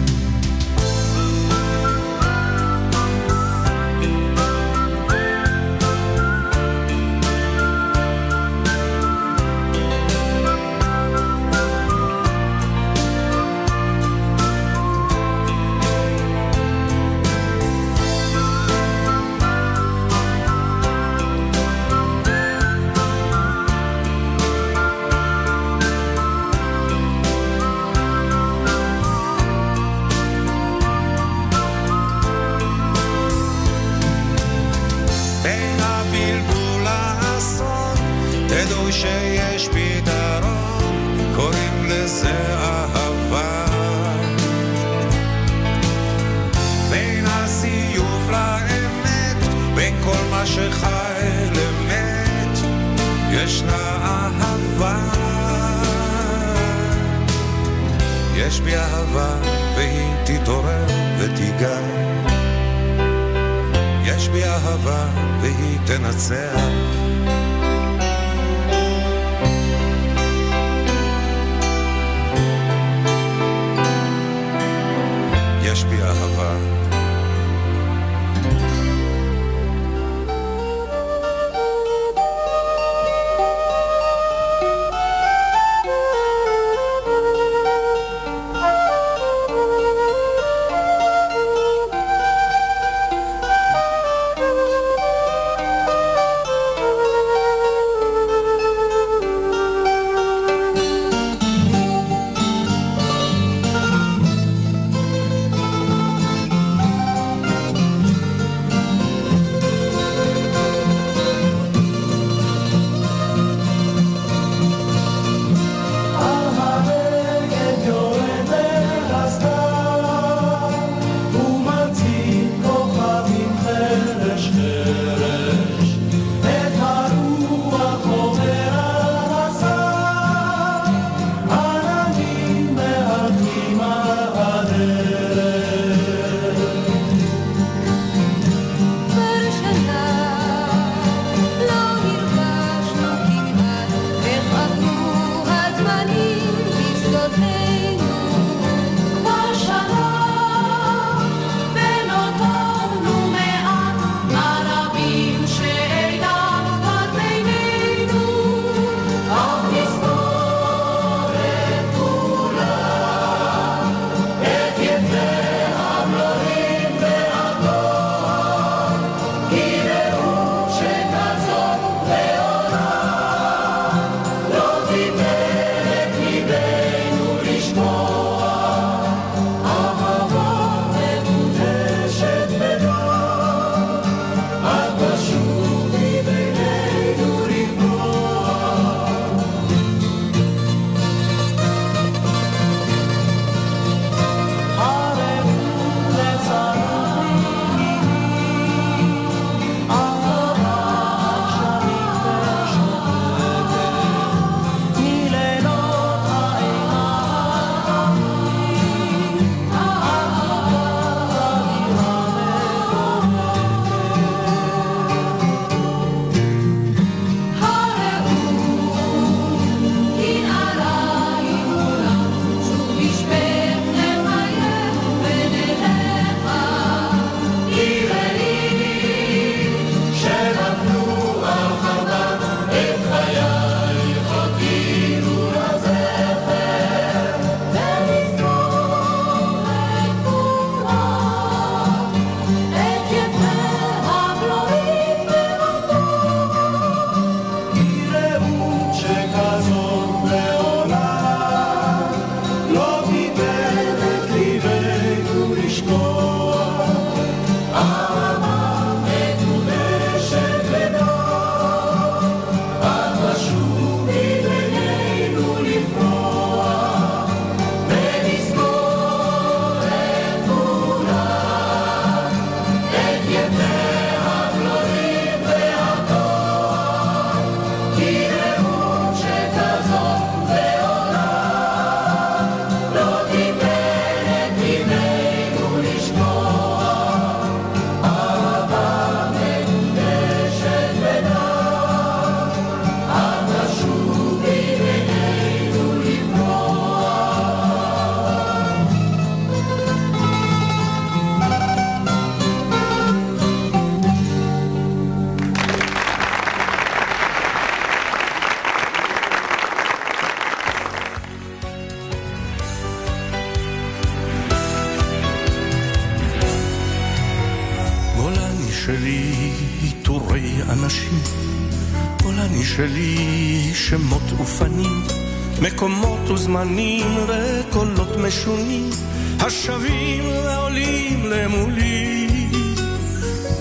השבים ועולים למולי.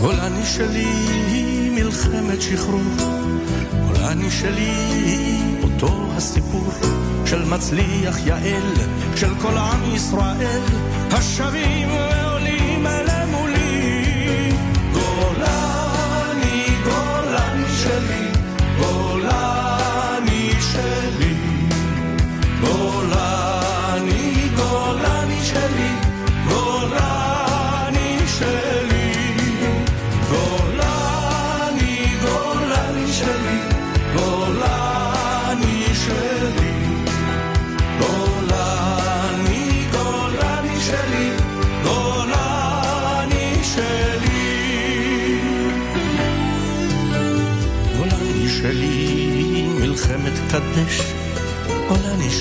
גולני שלי מלחמת שחרור, גולני שלי אותו הסיפור של מצליח יעל, של כל עם ישראל, השבים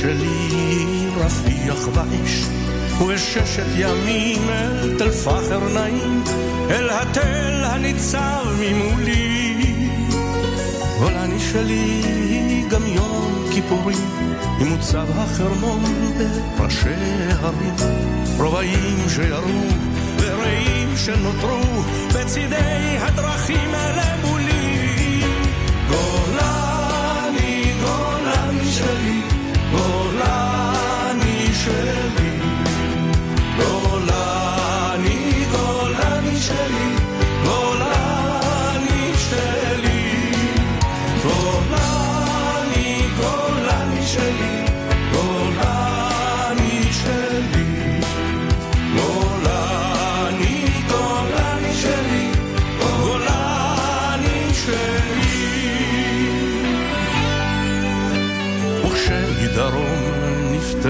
שלי, רפיח ואש, וששת ימים אל תל פחר נעים, אל התל הניצב ממולי. גולני שלי, גם יום כיפורים, עם מוצב החרמון בראשי הרים, רובעים שירו ורעים שנותרו בצידי הדרכים למולי.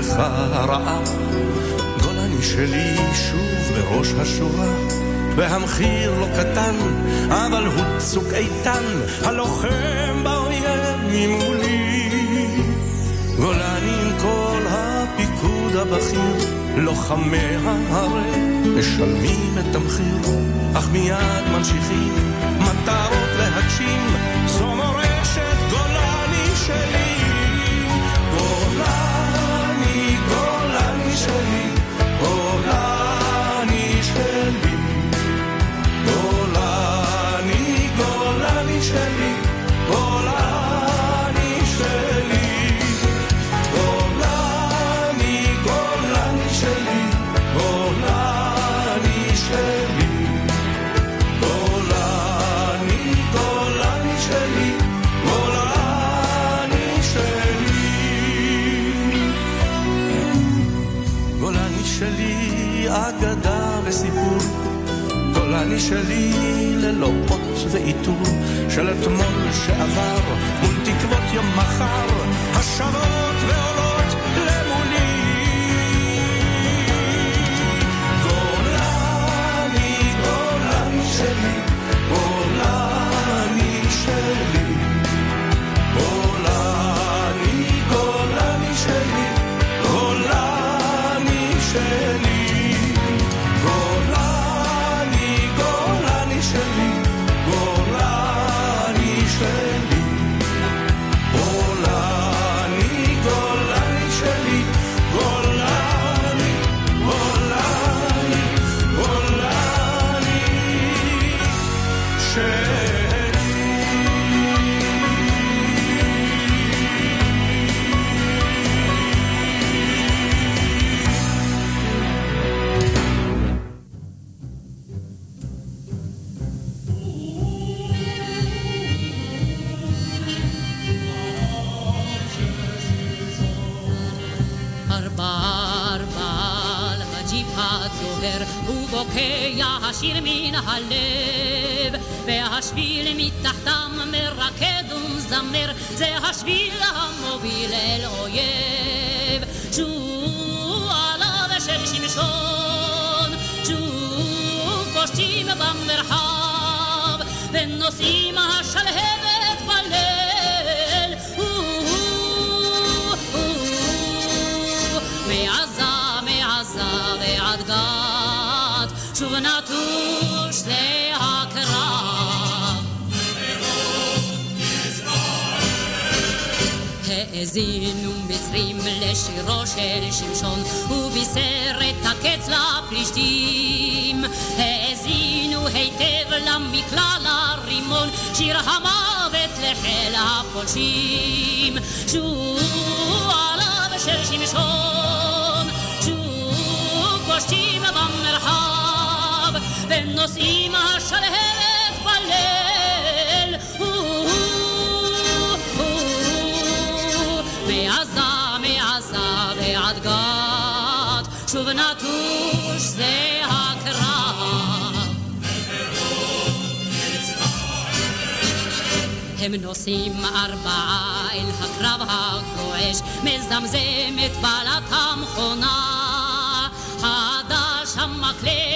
נפתחה הרעה, גולני שלי שוב בראש השורה. והמחיר לא קטן, אבל הוא צוק איתן, הלוחם באויב ממולי. גולני עם כל הפיקוד הבכיר, לוחמי ההרי משלמים את המחיר, אך מיד ממשיכים מטרות להגשים, זו גולני שלי ללא אות ועיטור של אתמול שעבר מול תקוות יום מחר השבות ועולות ובוקע השיר מן הלב והשביל מתחתם מרקד ומזמר זה השביל המוביל אל אויב. שוב עליו של שמשון שוב פושטים במרחב ונושאים השלהבת האזינו מצרים לשירו של שמשון, הוא בישר את הקץ לפלישתים. האזינו היטב למקלע לרימון, שיר המוות לחיל הפולשים. שוב עליו של שמשון, שוב פושטים ונושאים השלהבת בליל. מעזה, מעזה ועד גת, שוב נטוש זה הקרב. הם נוסעים ארבעה אל הקרב הגועש, מזמזמת בעלת המכונה. יורק את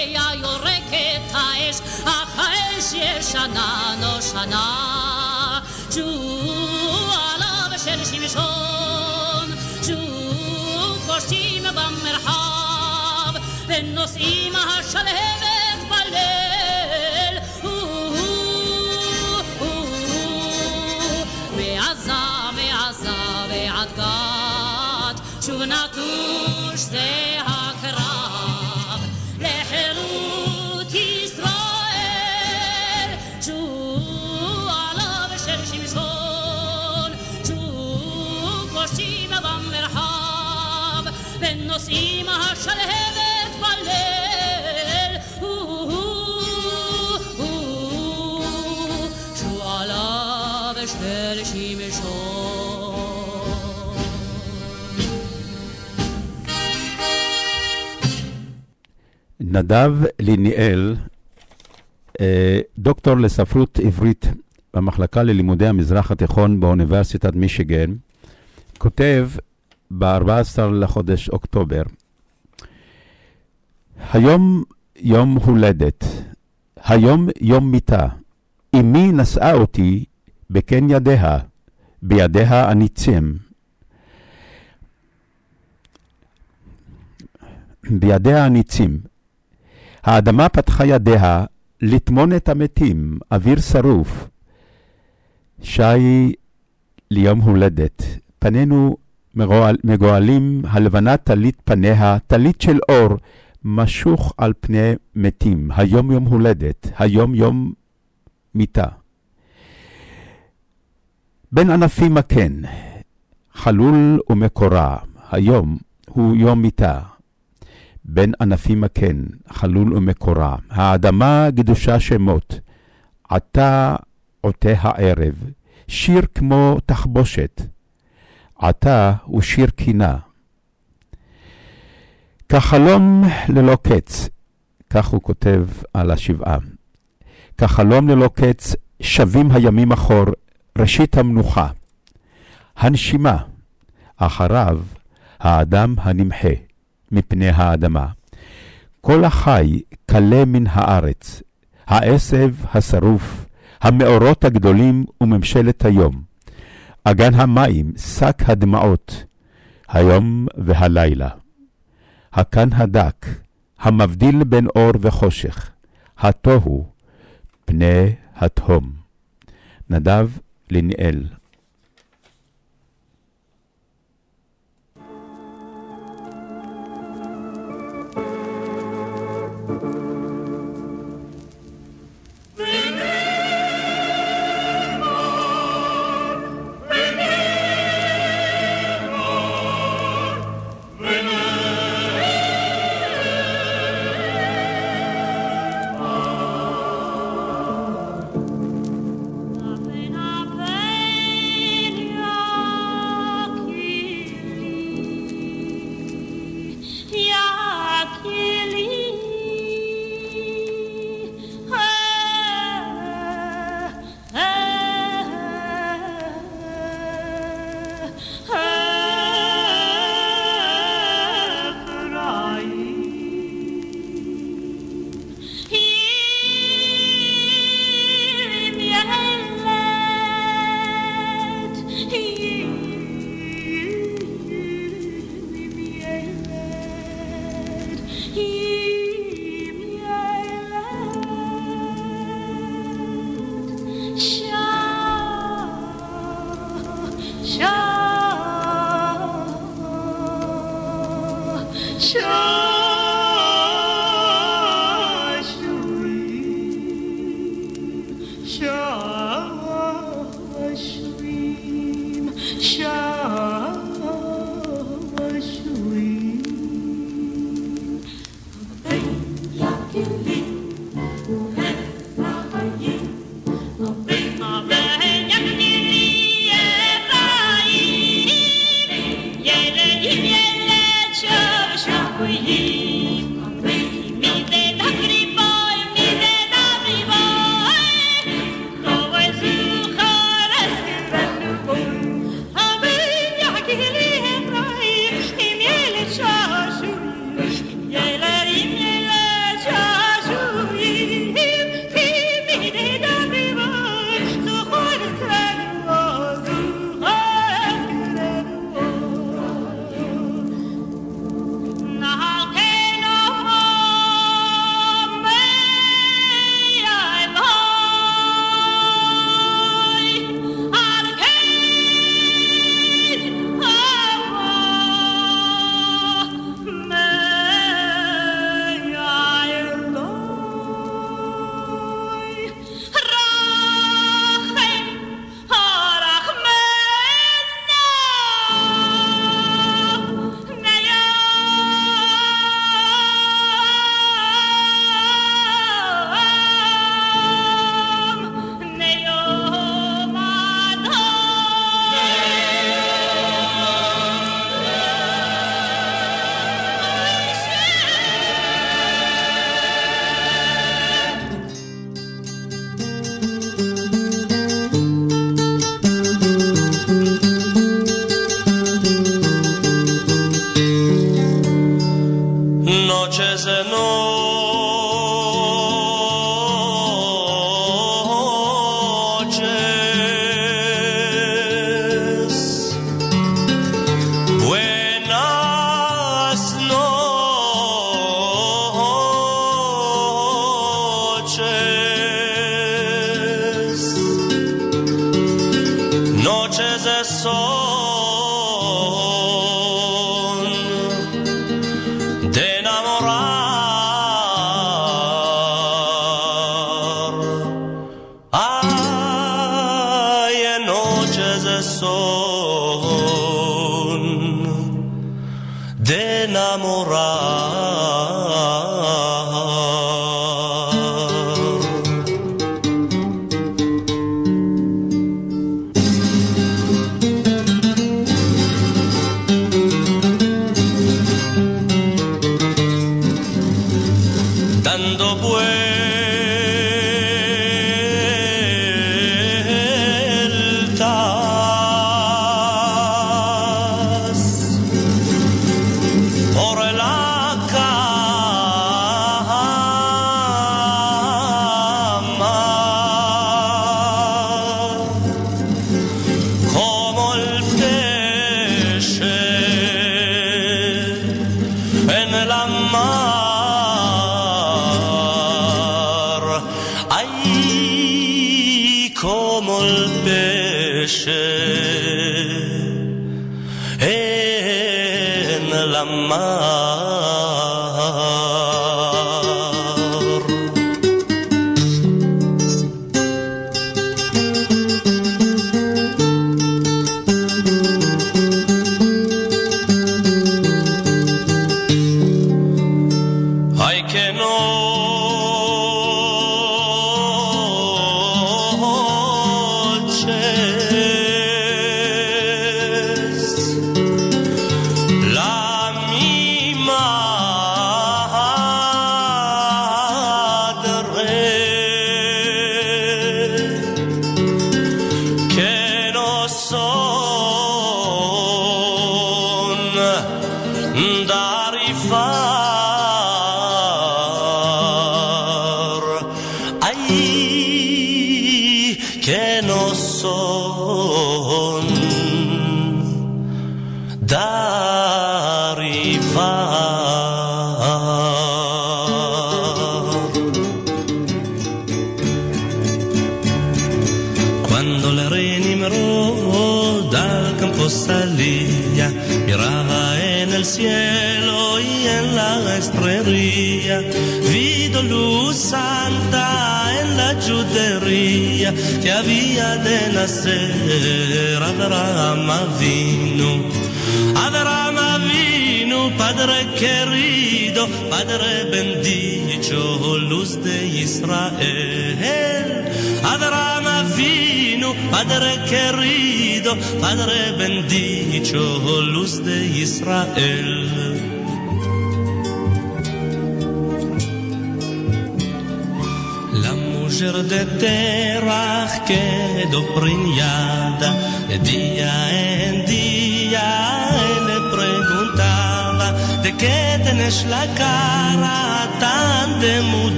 האש, אך האש ישנה נושנה. שוב עליו של שמשון, שוב פושטים במרחב, ונושאים השלהבת נדב ליניאל, אה, דוקטור לספרות עברית במחלקה ללימודי המזרח התיכון באוניברסיטת מישיגן, כותב ב-14 לחודש אוקטובר, היום יום הולדת, היום יום מיתה, אמי נשאה אותי בקן ידיה, בידיה הניצים. בידיה הניצים. האדמה פתחה ידיה לטמון את המתים, אוויר שרוף. שי ליום הולדת, פנינו מגועל, מגועלים, הלבנה טלית פניה, טלית של אור, משוך על פני מתים. היום יום הולדת, היום יום מיתה. בין ענפים הקן, חלול ומקורה, היום הוא יום מיתה. בין ענפים הקן, חלול ומקורה, האדמה גדושה שמות, עתה עוטה הערב, שיר כמו תחבושת, עתה הוא שיר קינה. כחלום ללא קץ, כך הוא כותב על השבעה. כחלום ללא קץ, שבים הימים אחור, ראשית המנוחה. הנשימה, אחריו האדם הנמחה מפני האדמה. כל החי כלה מן הארץ, העשב השרוף, המאורות הגדולים וממשלת היום. אגן המים, שק הדמעות, היום והלילה. הקן הדק, המבדיל בין אור וחושך, התוהו, פני התהום. נדב ליניאל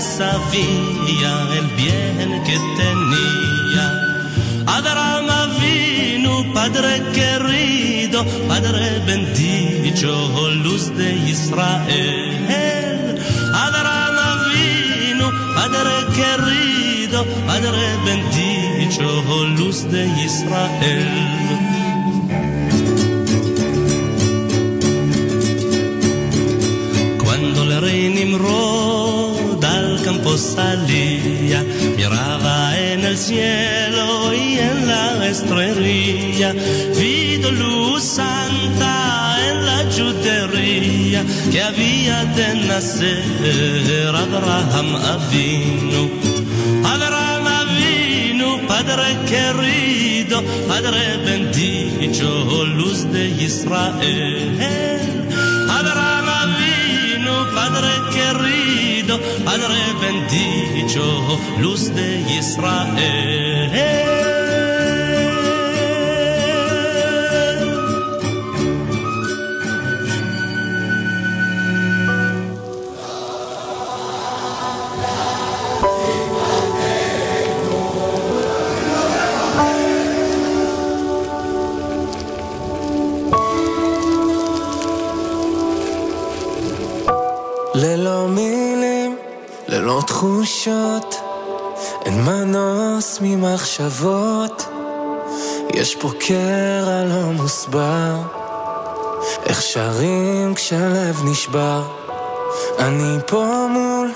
que sabía, el bien que tenía. Abraham vino, Padre querido, Padre bendito, luz de Israel. Abraham vino, Padre querido, Padre bendito, luz de Israel. cielo y en la estrella, vido luz santa en la yudería que había de nacer Abraham Avinu. Abraham Avinu, Padre querido, Padre bendito, luz de Israel. Abraham Avinu, Padre querido, Padre bendito. Luz de Israel. ממחשבות. יש פה קרע לא מוסבר, איך שרים כשהלב נשבר. אני פה מול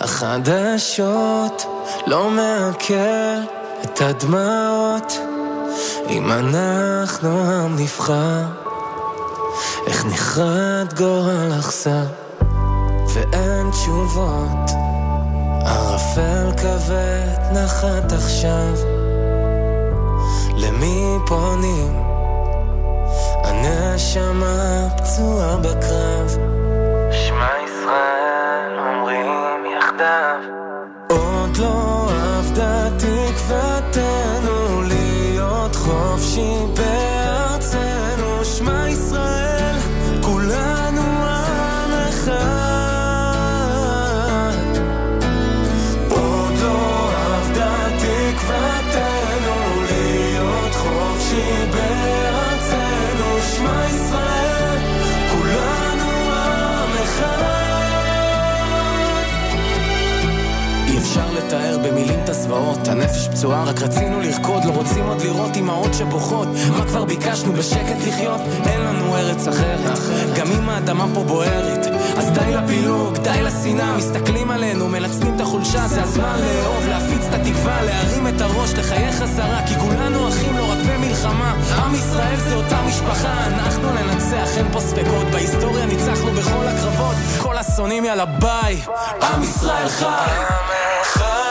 החדשות, לא מעכל את הדמעות. אם אנחנו עם נבחר, איך נחרד גורל אכזר, ואין תשובות. ערפל כבד נחת עכשיו, למי פונים? הנשמה פצועה בקרב. שמע ישראל אומרים יחדיו, עוד לא אבדה תקוותנו להיות חופשי במילים את הזוועות, הנפש פצועה, רק רצינו לרקוד, לא רוצים עוד לראות אמהות שבוכות. מה כבר ביקשנו בשקט לחיות? אין לנו ארץ אחרת, גם אם האדמה פה בוערת. אז די לפילוג, די לשנאה, מסתכלים עלינו, מנצלים את החולשה, זה הזמן לאהוב, להפיץ את התקווה, להרים את הראש, לחייך חזרה, כי כולנו אחים לא רק במלחמה. עם ישראל זה אותה משפחה, אנחנו ננצח, אין פה ספקות, בהיסטוריה ניצחנו בכל הקרבות, כל השונאים יאללה ביי, עם ישראל חי.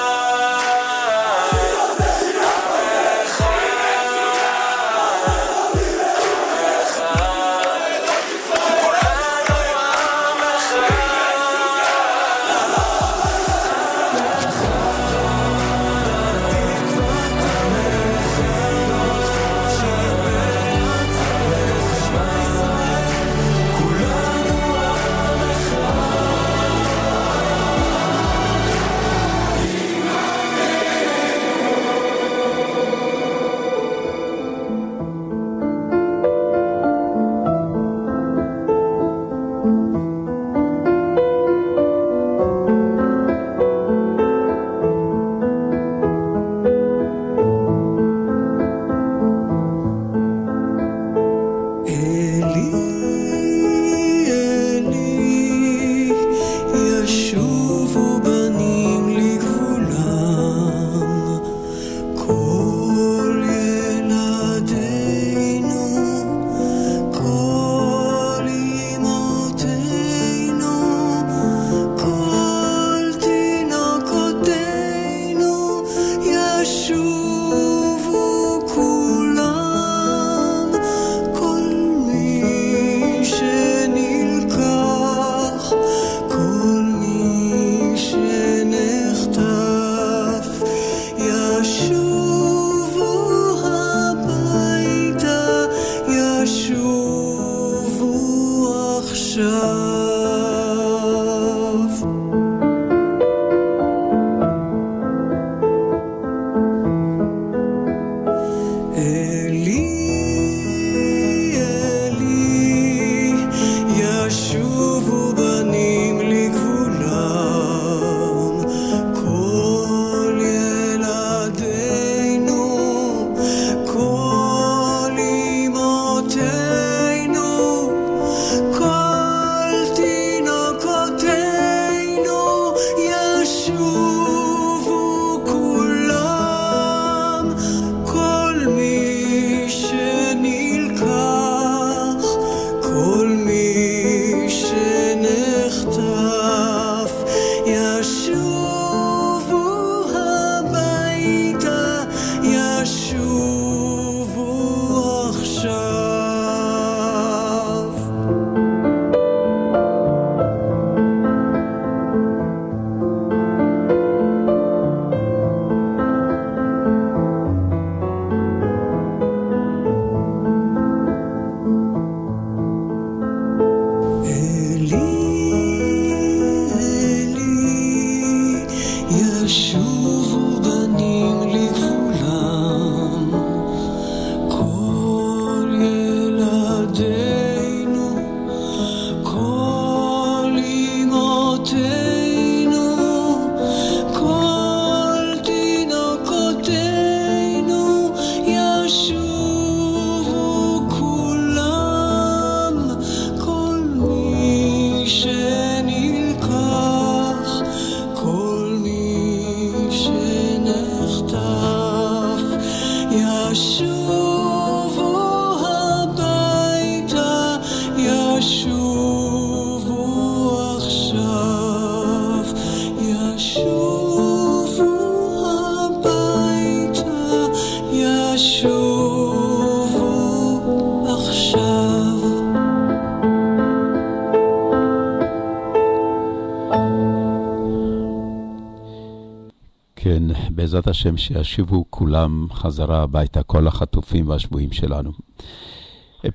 בעזרת השם שישיבו כולם חזרה הביתה, כל החטופים והשבויים שלנו.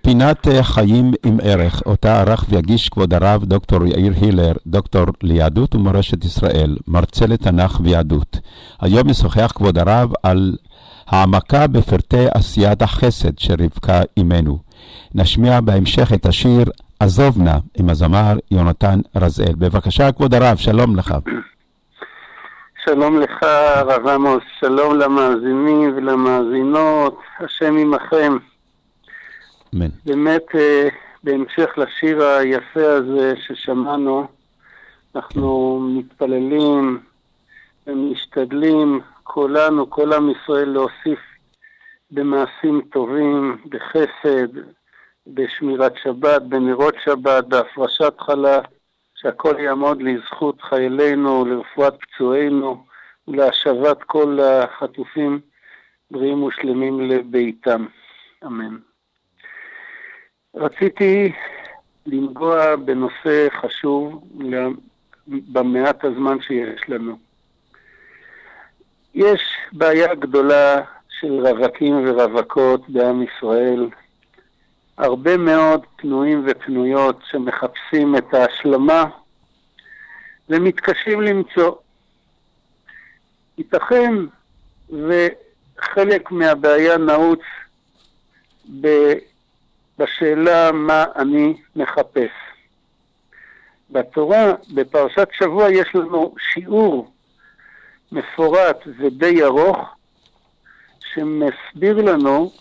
פינת אה, חיים עם ערך, אותה ערך ויגיש כבוד הרב דוקטור יאיר הילר, דוקטור ליהדות ומורשת ישראל, מרצה לתנ"ך ויהדות. היום משוחח כבוד הרב על העמקה בפרטי עשיית החסד של רבקה אימנו. נשמיע בהמשך את השיר עזוב נא עם הזמר יונתן רזאל. בבקשה, כבוד הרב, שלום לך. שלום לך, הרב עמוס, שלום למאזינים ולמאזינות, השם עמכם. אמן. באמת, אה, בהמשך לשיר היפה הזה ששמענו, אנחנו מתפללים ומשתדלים, כולנו, כל עם ישראל, להוסיף במעשים טובים, בחסד, בשמירת שבת, בנרות שבת, בהפרשת חלה, שהכל יעמוד לזכות חיילינו, לרפואת פצועינו ולהשבת כל החטופים בריאים ושלמים לביתם. אמן. רציתי לנגוע בנושא חשוב במעט הזמן שיש לנו. יש בעיה גדולה של רווקים ורווקות בעם ישראל, הרבה מאוד פנויים ופנויות שמחפשים את ההשלמה ומתקשים למצוא. ייתכן וחלק מהבעיה נעוץ בשאלה מה אני מחפש. בתורה, בפרשת שבוע, יש לנו שיעור מפורט ודי ארוך שמסביר לנו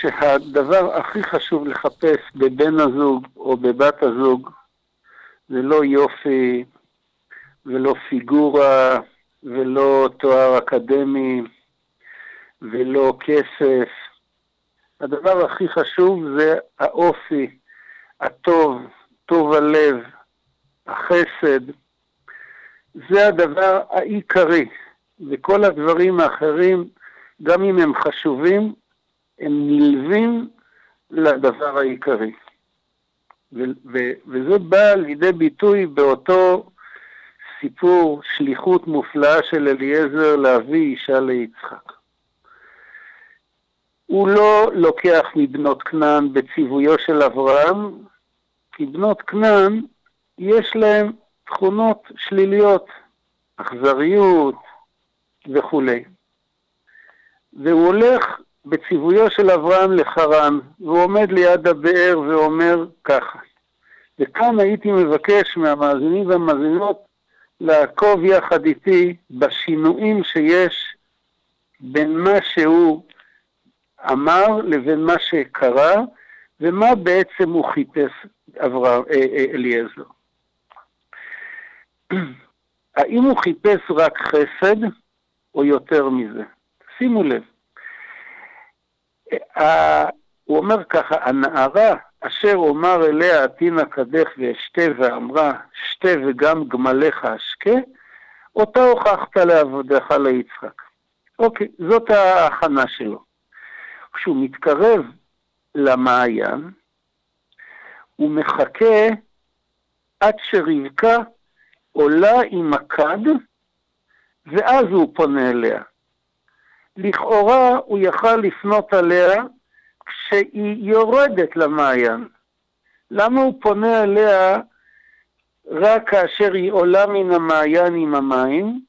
שהדבר הכי חשוב לחפש בבן הזוג או בבת הזוג זה לא יופי ולא פיגורה ולא תואר אקדמי ולא כסף. הדבר הכי חשוב זה האופי, הטוב, טוב הלב, החסד. זה הדבר העיקרי, וכל הדברים האחרים, גם אם הם חשובים, הם נלווים לדבר העיקרי. וזה בא לידי ביטוי באותו סיפור שליחות מופלאה של אליעזר להביא אישה ליצחק. הוא לא לוקח מבנות כנען בציוויו של אברהם, כי בנות כנען יש להם תכונות שליליות, אכזריות וכולי. והוא הולך בציוויו של אברהם לחרן, והוא עומד ליד הבאר ואומר ככה. וכאן הייתי מבקש מהמאזינים והמאזינות לעקוב יחד איתי בשינויים שיש בין מה שהוא אמר לבין מה שקרה, ומה בעצם הוא חיפש אברהם, אה, אה, אליעזר. האם הוא חיפש רק חסד או יותר מזה? שימו לב. הוא אומר ככה, הנערה אשר אומר אליה עתינא קדך ואשתה ואמרה שתה וגם גמליך אשקה, אותה הוכחת לעבודך ליצחק. אוקיי, זאת ההכנה שלו. כשהוא מתקרב למעיין, הוא מחכה עד שרבקה עולה עם הכד, ואז הוא פונה אליה. לכאורה הוא יכל לפנות עליה כשהיא יורדת למעיין. למה הוא פונה אליה רק כאשר היא עולה מן המעיין עם המים,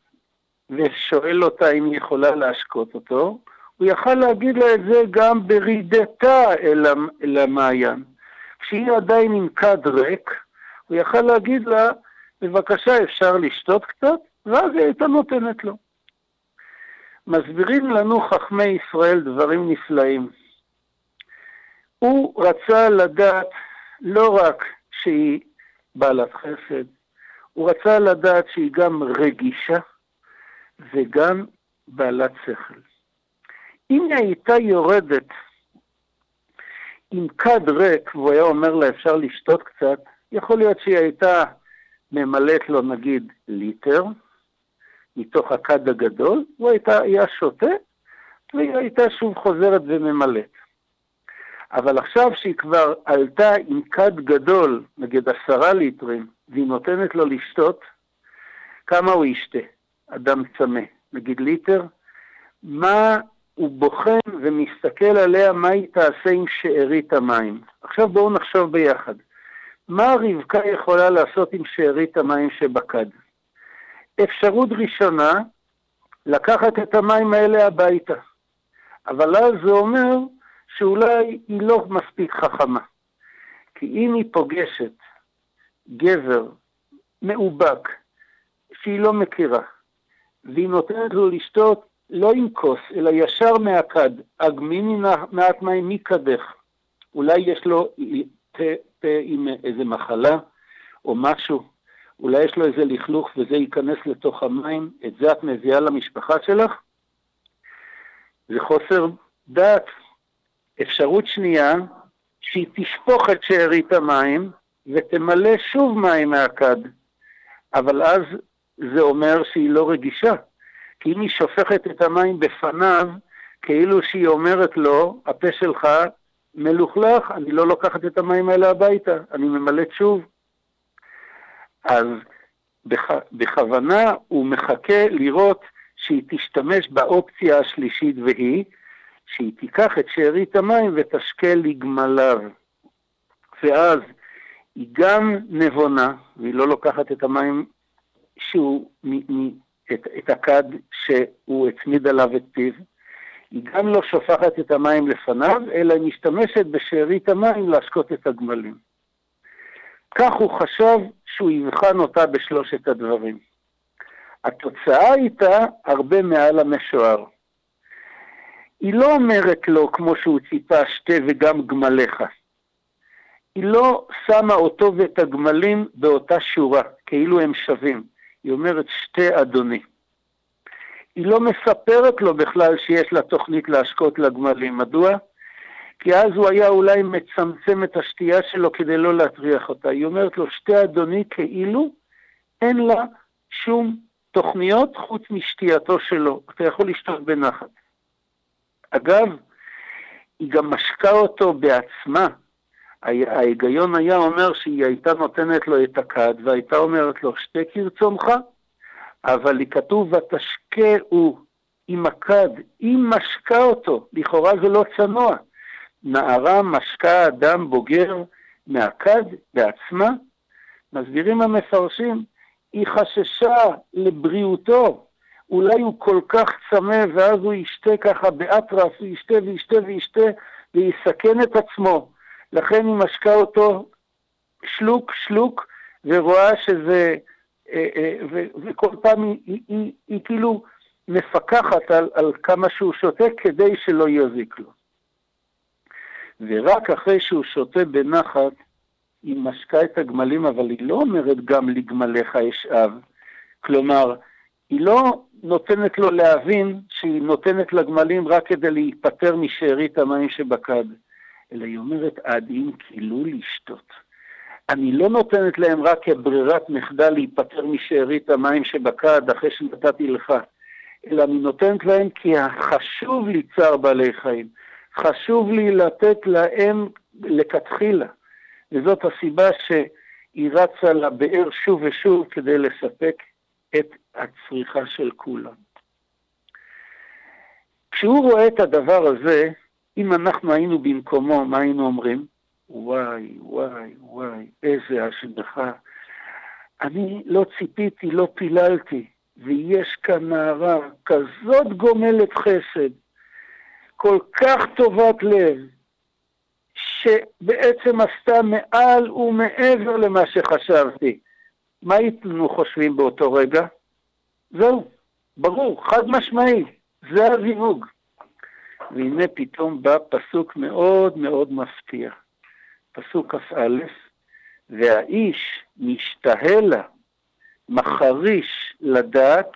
ושואל אותה אם היא יכולה להשקות אותו? הוא יכל להגיד לה את זה גם ברידתה אל, המעיין. כשהיא עדיין עם כד ריק, הוא יכל להגיד לה, בבקשה, אפשר לשתות קצת? ואז היא הייתה נותנת לו. מסבירים לנו חכמי ישראל דברים נפלאים. הוא רצה לדעת לא רק שהיא בעלת חסד, הוא רצה לדעת שהיא גם רגישה וגם בעלת שכל. אם היא הייתה יורדת עם כד ריק, והוא היה אומר לה אפשר לשתות קצת, יכול להיות שהיא הייתה ממלאת לו נגיד ליטר, מתוך הכד הגדול, הוא הייתה, היה שותה, והיא הייתה שוב חוזרת וממלאת. אבל עכשיו שהיא כבר עלתה עם כד גדול, נגיד עשרה ליטרים, והיא נותנת לו לשתות, כמה הוא ישתה? אדם צמא. נגיד ליטר, מה הוא בוחן ומסתכל עליה, מה היא תעשה עם שארית המים. עכשיו בואו נחשוב ביחד. מה רבקה יכולה לעשות עם שארית המים שבכד? אפשרות ראשונה, לקחת את המים האלה הביתה. אבל אז זה אומר שאולי היא לא מספיק חכמה. כי אם היא פוגשת גבר מעובק שהיא לא מכירה, והיא נותנת לו לשתות לא עם כוס, אלא ישר מהכד, אגמיני מעט מים מקדך. אולי יש לו פה, פה עם איזה מחלה או משהו, אולי יש לו איזה לכלוך וזה ייכנס לתוך המים, את זה את מביאה למשפחה שלך? זה חוסר דעת. אפשרות שנייה, שהיא תשפוך את שארית המים ותמלא שוב מים מהכד. אבל אז זה אומר שהיא לא רגישה. כי אם היא שופכת את המים בפניו, כאילו שהיא אומרת לו, הפה שלך מלוכלך, אני לא לוקחת את המים האלה הביתה, אני ממלאת שוב. אז בכ... בכוונה הוא מחכה לראות שהיא תשתמש באופציה השלישית והיא, שהיא תיקח את שארית המים ותשקה לגמליו. ואז היא גם נבונה, והיא לא לוקחת את המים שהוא, מ, מ, את, את הכד שהוא הצמיד עליו את פיו, היא גם לא שופכת את המים לפניו, אלא היא משתמשת בשארית המים להשקות את הגמלים. כך הוא חשב שהוא יבחן אותה בשלושת הדברים. התוצאה הייתה הרבה מעל המשוער. היא לא אומרת לו, כמו שהוא ציפה, שתה וגם גמליך. היא לא שמה אותו ואת הגמלים באותה שורה, כאילו הם שווים. היא אומרת, שתה אדוני. היא לא מספרת לו בכלל שיש לה תוכנית להשקות לגמלים. מדוע? כי אז הוא היה אולי מצמצם את השתייה שלו כדי לא להטריח אותה. היא אומרת לו, שתי אדוני כאילו אין לה שום תוכניות חוץ משתייתו שלו. אתה יכול לשתות בנחת. אגב, היא גם משקה אותו בעצמה. ההיגיון היה אומר שהיא הייתה נותנת לו את הכד והייתה אומרת לו, שתה כרצונך, אבל היא כתוב, ותשקהו עם הכד, היא משקה אותו, לכאורה זה לא צנוע. נערה משקה אדם בוגר מהכד בעצמה? מסבירים המפרשים, היא חששה לבריאותו. אולי הוא כל כך צמא ואז הוא ישתה ככה באטרף, הוא ישתה וישתה וישתה ויסכן את עצמו. לכן היא משקה אותו שלוק שלוק ורואה שזה, אה, אה, וכל פעם היא, היא, היא, היא כאילו מפקחת על, על כמה שהוא שותה כדי שלא יזיק לו. ורק אחרי שהוא שותה בנחת, היא משקה את הגמלים, אבל היא לא אומרת גם לגמליך אשאב. כלומר, היא לא נותנת לו להבין שהיא נותנת לגמלים רק כדי להיפטר משארית המים שבכד, אלא היא אומרת, העדיים כאילו לשתות. אני לא נותנת להם רק כברירת מחדל להיפטר משארית המים שבכד אחרי שנתתי לך, אלא אני נותנת להם כי חשוב לי צער בעלי חיים. חשוב לי לתת להם לכתחילה. וזאת הסיבה שהיא רצה לבאר שוב ושוב כדי לספק את הצריכה של כולם. כשהוא רואה את הדבר הזה, אם אנחנו היינו במקומו, מה היינו אומרים? וואי, וואי, וואי, איזה השגחה. אני לא ציפיתי, לא פיללתי, ויש כאן נערה כזאת גומלת חסד, כל כך טובת לב, שבעצם עשתה מעל ומעבר למה שחשבתי. מה היינו חושבים באותו רגע? זהו, ברור, חד משמעי, זה הזיווג. והנה פתאום בא פסוק מאוד מאוד מפתיע. פסוק כ"א, והאיש משתהה לה, מחריש לדעת,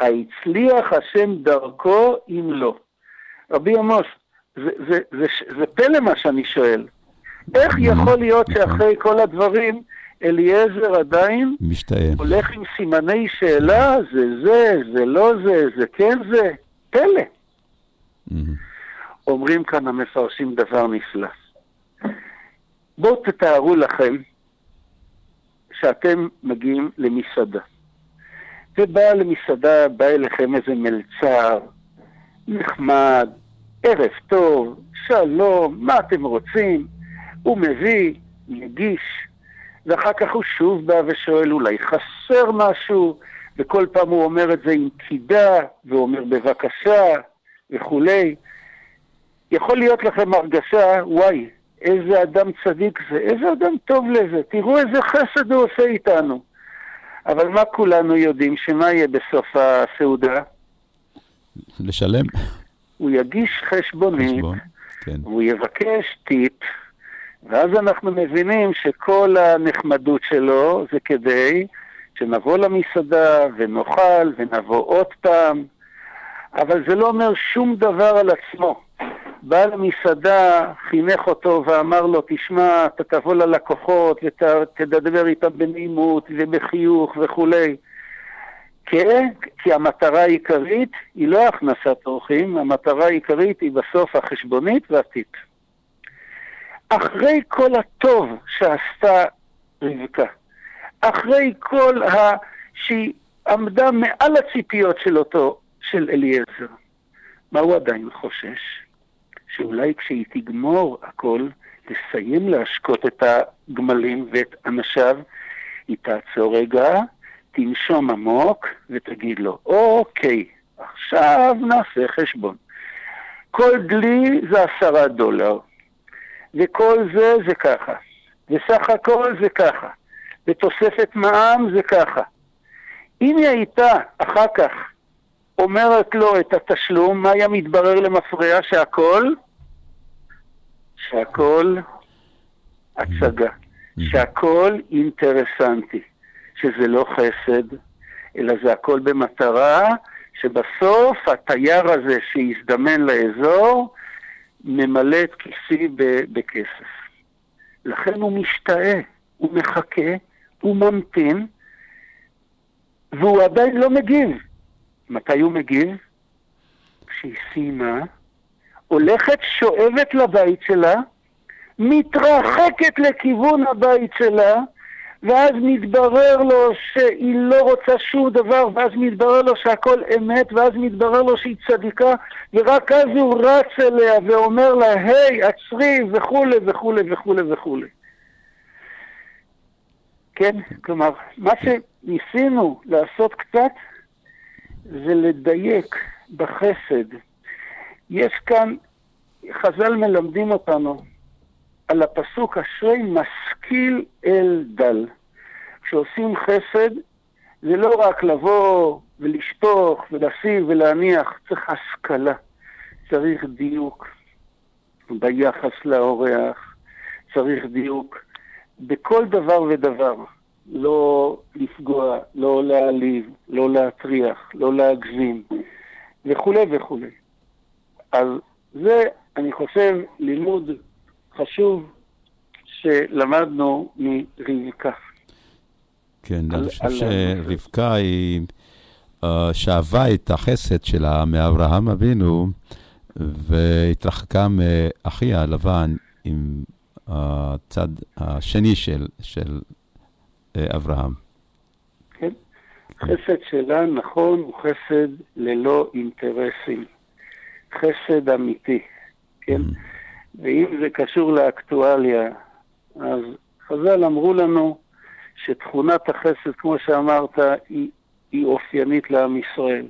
ההצליח השם דרכו אם לא. רבי עמוס, זה, זה, זה, זה פלא מה שאני שואל. איך יכול להיות שאחרי כל הדברים אליעזר עדיין משתאה. הולך עם סימני שאלה, זה זה, זה לא זה, זה כן זה? פלא. אומרים כאן המפרשים דבר נפלא. בואו תתארו לכם שאתם מגיעים למסעדה, ובא למסעדה, בא אליכם איזה מלצר, נחמד, ערב טוב, שלום, מה אתם רוצים? הוא מביא, מגיש, ואחר כך הוא שוב בא ושואל, אולי חסר משהו, וכל פעם הוא אומר את זה עם קידה, ואומר בבקשה, וכולי. יכול להיות לכם הרגשה, וואי, איזה אדם צדיק זה, איזה אדם טוב לזה, תראו איזה חסד הוא עושה איתנו. אבל מה כולנו יודעים, שמה יהיה בסוף הסעודה? לשלם. הוא יגיש חשבונית, חשבון, כן. והוא יבקש טיפ, ואז אנחנו מבינים שכל הנחמדות שלו זה כדי שנבוא למסעדה ונאכל ונבוא עוד פעם, אבל זה לא אומר שום דבר על עצמו. בא למסעדה, חינך אותו ואמר לו, תשמע, אתה תבוא ללקוחות ותדבר איתם בנעימות ובחיוך וכולי. כן, כי המטרה העיקרית היא לא הכנסת אורחים, המטרה העיקרית היא בסוף החשבונית והטיפ. אחרי כל הטוב שעשתה רבקה, אחרי כל ה... שהיא עמדה מעל הציפיות של אותו, של אליעזר, מה הוא עדיין חושש? שאולי כשהיא תגמור הכל, תסיים להשקות את הגמלים ואת אנשיו, היא תעצור רגע, תנשום עמוק ותגיד לו, אוקיי, עכשיו נעשה חשבון. כל דלי זה עשרה דולר, וכל זה זה ככה, וסך הכל זה ככה, ותוספת מע"מ זה ככה. אם היא הייתה אחר כך אומרת לו את התשלום, מה היה מתברר למפרע? שהכל, שהכל הצגה, שהכל אינטרסנטי, שזה לא חסד, אלא זה הכל במטרה שבסוף התייר הזה שהזדמן לאזור ממלא את כיסי בכסף. לכן הוא משתאה, הוא מחכה, הוא ממתין, והוא עדיין לא מגיב. מתי הוא מגיב? כשהיא סיימה, הולכת שואבת לבית שלה, מתרחקת לכיוון הבית שלה, ואז מתברר לו שהיא לא רוצה שום דבר, ואז מתברר לו שהכל אמת, ואז מתברר לו שהיא צדיקה, ורק אז הוא רץ אליה ואומר לה, היי, עצרי, וכולי וכולי וכולי וכולי. כן? כלומר, מה שניסינו לעשות קצת, זה לדייק בחסד. יש כאן, חז"ל מלמדים אותנו על הפסוק אשרי משכיל אל דל. כשעושים חסד, זה לא רק לבוא ולשפוך ולשים ולהניח, צריך השכלה, צריך דיוק ביחס לאורח, צריך דיוק בכל דבר ודבר. לא לפגוע, לא להעליב, לא להטריח, לא להגזים, וכולי וכולי. אז זה, אני חושב, לימוד חשוב שלמדנו מרבקה. כן, על, אני חושב שרבקה היא uh, שאבה את החסד שלה מאברהם אבינו, והתרחקה מאחיה הלבן עם הצד השני של, של אה, אברהם. כן. חסד שלה, נכון, הוא חסד ללא אינטרסים. חסד אמיתי, כן? Mm. ואם זה קשור לאקטואליה, אז חז"ל אמרו לנו שתכונת החסד, כמו שאמרת, היא, היא אופיינית לעם ישראל.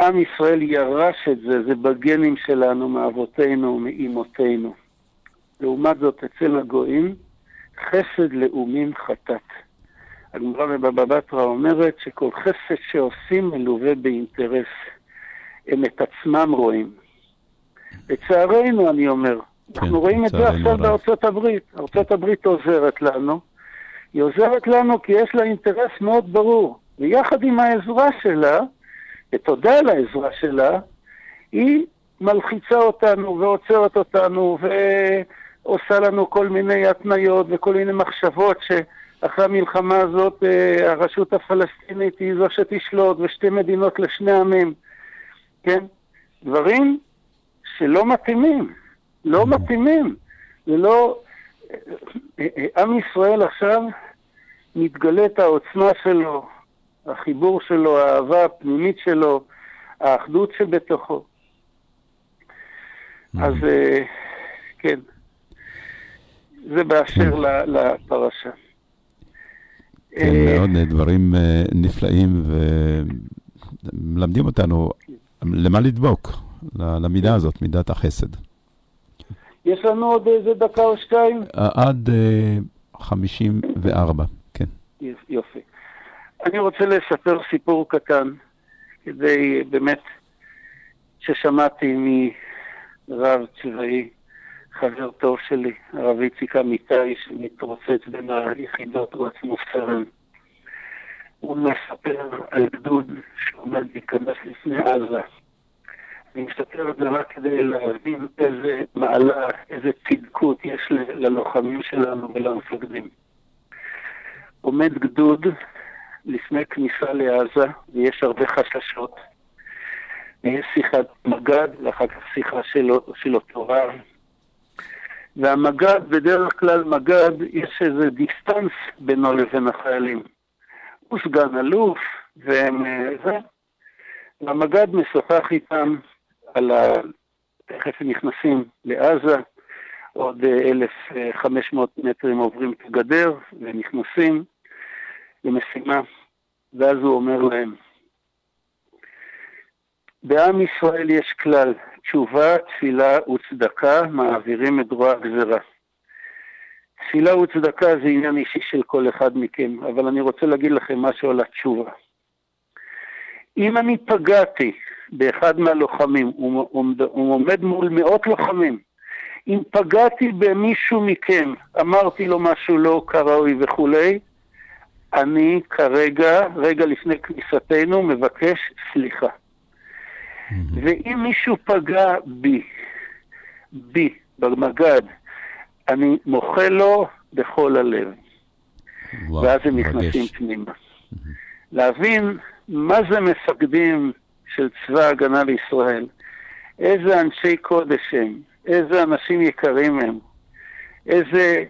עם ישראל ירש את זה, זה בגנים שלנו, מאבותינו, מאימותינו. לעומת זאת, אצל הגויים, חסד לאומים חטאת. הגמרא בבבא בתרא אומרת שכל חסד שעושים מלווה באינטרס. הם את עצמם רואים. לצערנו, אני אומר, כן, אנחנו רואים את זה עכשיו בארצות הברית. ארצות הברית עוזרת לנו. היא עוזרת לנו כי יש לה אינטרס מאוד ברור. ויחד עם העזרה שלה, ותודה על העזרה שלה, היא מלחיצה אותנו ועוצרת אותנו ועושה לנו כל מיני התניות וכל מיני מחשבות שאחרי המלחמה הזאת אה, הרשות הפלסטינית היא זו שתשלוט ושתי מדינות לשני עמים. כן? דברים שלא מתאימים, לא מתאימים. זה לא... עם ישראל עכשיו מתגלית העוצמה שלו, החיבור שלו, האהבה הפנימית שלו, האחדות שבתוכו. אז אה, כן, זה באשר ל- לפרשה. כן, אה, מאוד אה, דברים אה, נפלאים ומלמדים אותנו למה לדבוק, למידה הזאת, מידת החסד. יש לנו עוד איזה דקה או שתיים? אה, עד אה, 54, כן. יופי. אני רוצה לספר סיפור קטן, כדי באמת, ששמעתי מרב צבאי, חבר טוב שלי, הרב איציק אמיתי, שמתרוצץ בין היחידות, הוא עצמו סרן. הוא מספר על גדוד שעומד להיכנס לפני עזה. אני מספר את זה רק כדי להבין איזה מעלה, איזה צדקות יש ללוחמים שלנו ולמפקדים. עומד גדוד לפני כניסה לעזה, ויש הרבה חששות. ויש שיחת מג"ד, ואחר כך שיחה שלו, של אותו רב. והמג"ד, בדרך כלל מג"ד, יש איזה דיסטנס בינו לבין החיילים. הוא סגן אלוף, והם... אה, זה. והמג"ד משוחח איתם על ה... תכף נכנסים לעזה, עוד אה, 1,500 מטרים עוברים את הגדר ונכנסים למשימה, ואז הוא אומר להם, בעם ישראל יש כלל, תשובה, תפילה וצדקה מעבירים את רוע הגזרה. תפילה וצדקה זה עניין אישי של כל אחד מכם, אבל אני רוצה להגיד לכם משהו על התשובה. אם אני פגעתי באחד מהלוחמים, הוא עומד, הוא עומד מול מאות לוחמים, אם פגעתי במישהו מכם, אמרתי לו משהו לא כראוי וכולי, אני כרגע, רגע לפני כניסתנו, מבקש סליחה. ואם מישהו פגע בי, בי, במג"ד, אני מוחל לו בכל הלב. וואו, ואז הם נכנסים. פנימה. להבין מה זה מפקדים של צבא ההגנה לישראל, איזה אנשי קודש הם, איזה אנשים יקרים הם, איזה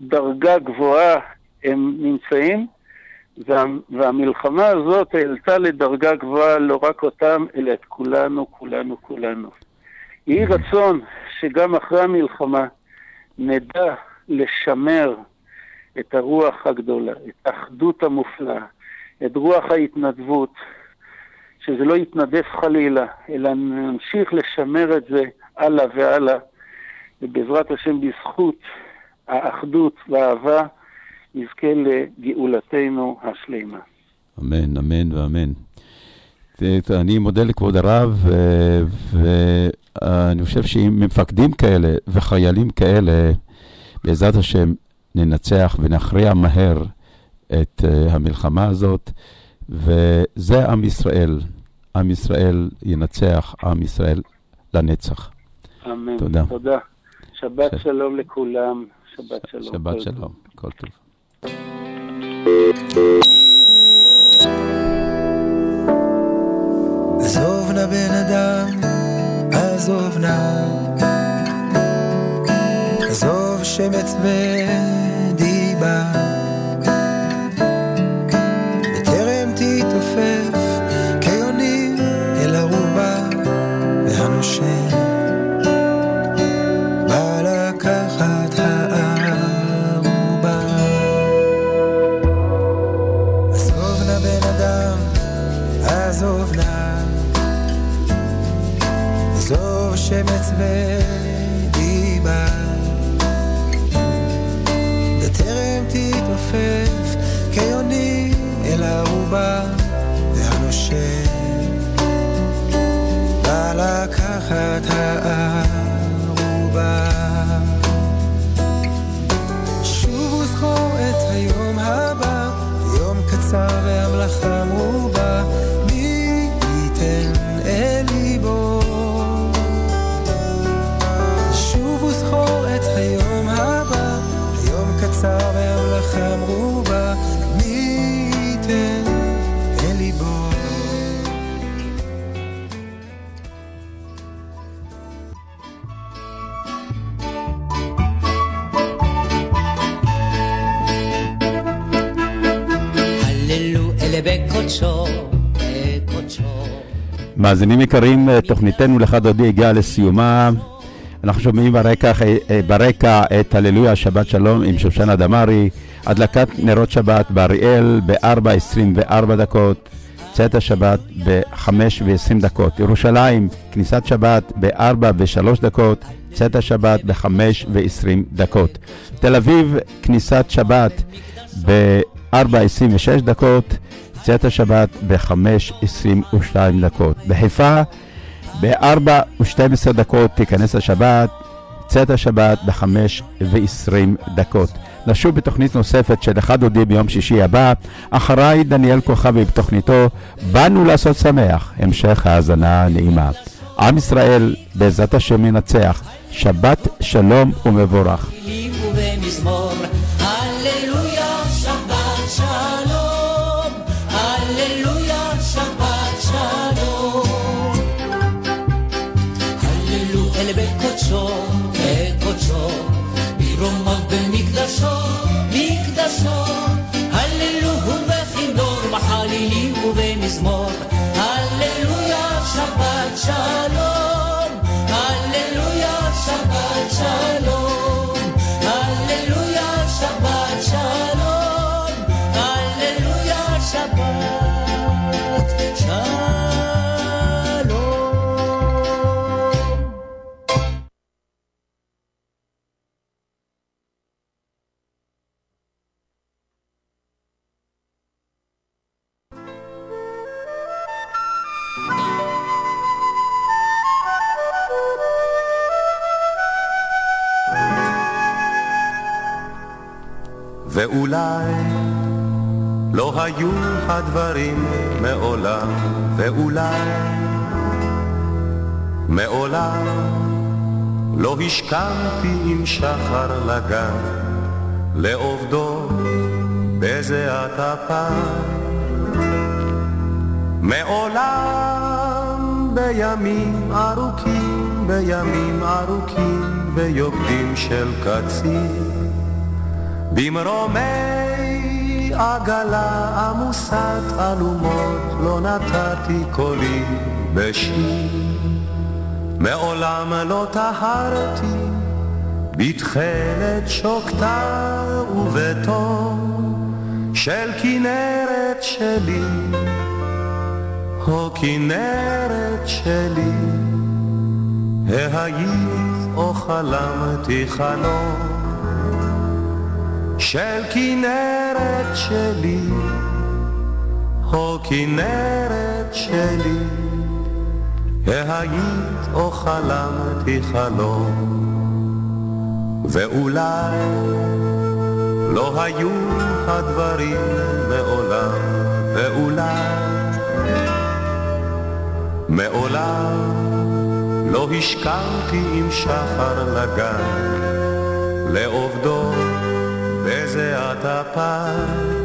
דרגה גבוהה הם נמצאים, וה, והמלחמה הזאת העלתה לדרגה גבוהה לא רק אותם, אלא את כולנו, כולנו, כולנו. יהי רצון שגם אחרי המלחמה נדע לשמר את הרוח הגדולה, את האחדות המופלאה, את רוח ההתנדבות, שזה לא יתנדף חלילה, אלא נמשיך לשמר את זה הלאה והלאה, ובעזרת השם בזכות האחדות והאהבה נזכה לגאולתנו השלימה. אמן, אמן ואמן. אני מודה לכבוד הרב, ואני חושב שעם מפקדים כאלה וחיילים כאלה, בעזרת השם ננצח ונכריע מהר את אה, המלחמה הזאת, וזה עם ישראל. עם ישראל ינצח, עם ישראל לנצח. אמן. תודה. תודה. שבת שלום לכולם. שבת שלום. שבת כל שלום, כל טוב. עזוב נא בן אדם, עזוב נא. עזוב שמץ ודיבה. הערובה, והנושם בא לקחת הערובה. שוב וזכור את היום הבא, יום קצר והמלאכה מאזינים יקרים, תוכניתנו לך דודי הגיעה לסיומה. אנחנו שומעים ברקע, אה, ברקע את הללויה שבת שלום עם שושנה דמארי, הדלקת נרות שבת באריאל ב-4.24 דקות, צאת השבת ב-5 ו-20 דקות. ירושלים, כניסת שבת ב-4 ו-3 דקות, צאת השבת ב-5 ו-20 דקות. תל אביב, כניסת שבת ב-4.26 דקות, צאת השבת ב-5.22 דקות. בחיפה, ב-4 ו-12 דקות תיכנס השבת, צאת השבת ב-5 ו-20 דקות. נשוב בתוכנית נוספת של אחד דודי ביום שישי הבא. אחריי דניאל כוכבי בתוכניתו "באנו לעשות שמח". המשך האזנה נעימה. עם ישראל, בעזרת השם ינצח. שבת שלום ומבורך. ואולי לא היו הדברים מעולם, ואולי מעולם לא השכמתי עם שחר לגן, לעובדו בזיעת אפיים. מעולם בימים ארוכים, בימים ארוכים, ביוקדים של קציר. במרומי עגלה עמוסת אלומות לא נתתי קולי בשיר. מעולם לא טהרתי בתכלת שוקתה ובתום של כנרת שלי, או כנרת שלי, ההיית או חלמתי חלום של כנרת שלי, או כנרת שלי, ההיית או חלמתי חלום, ואולי לא היו הדברים מעולם, ואולי מעולם לא השכמתי עם שחר לגן, לעובדו בזיעת אפיים.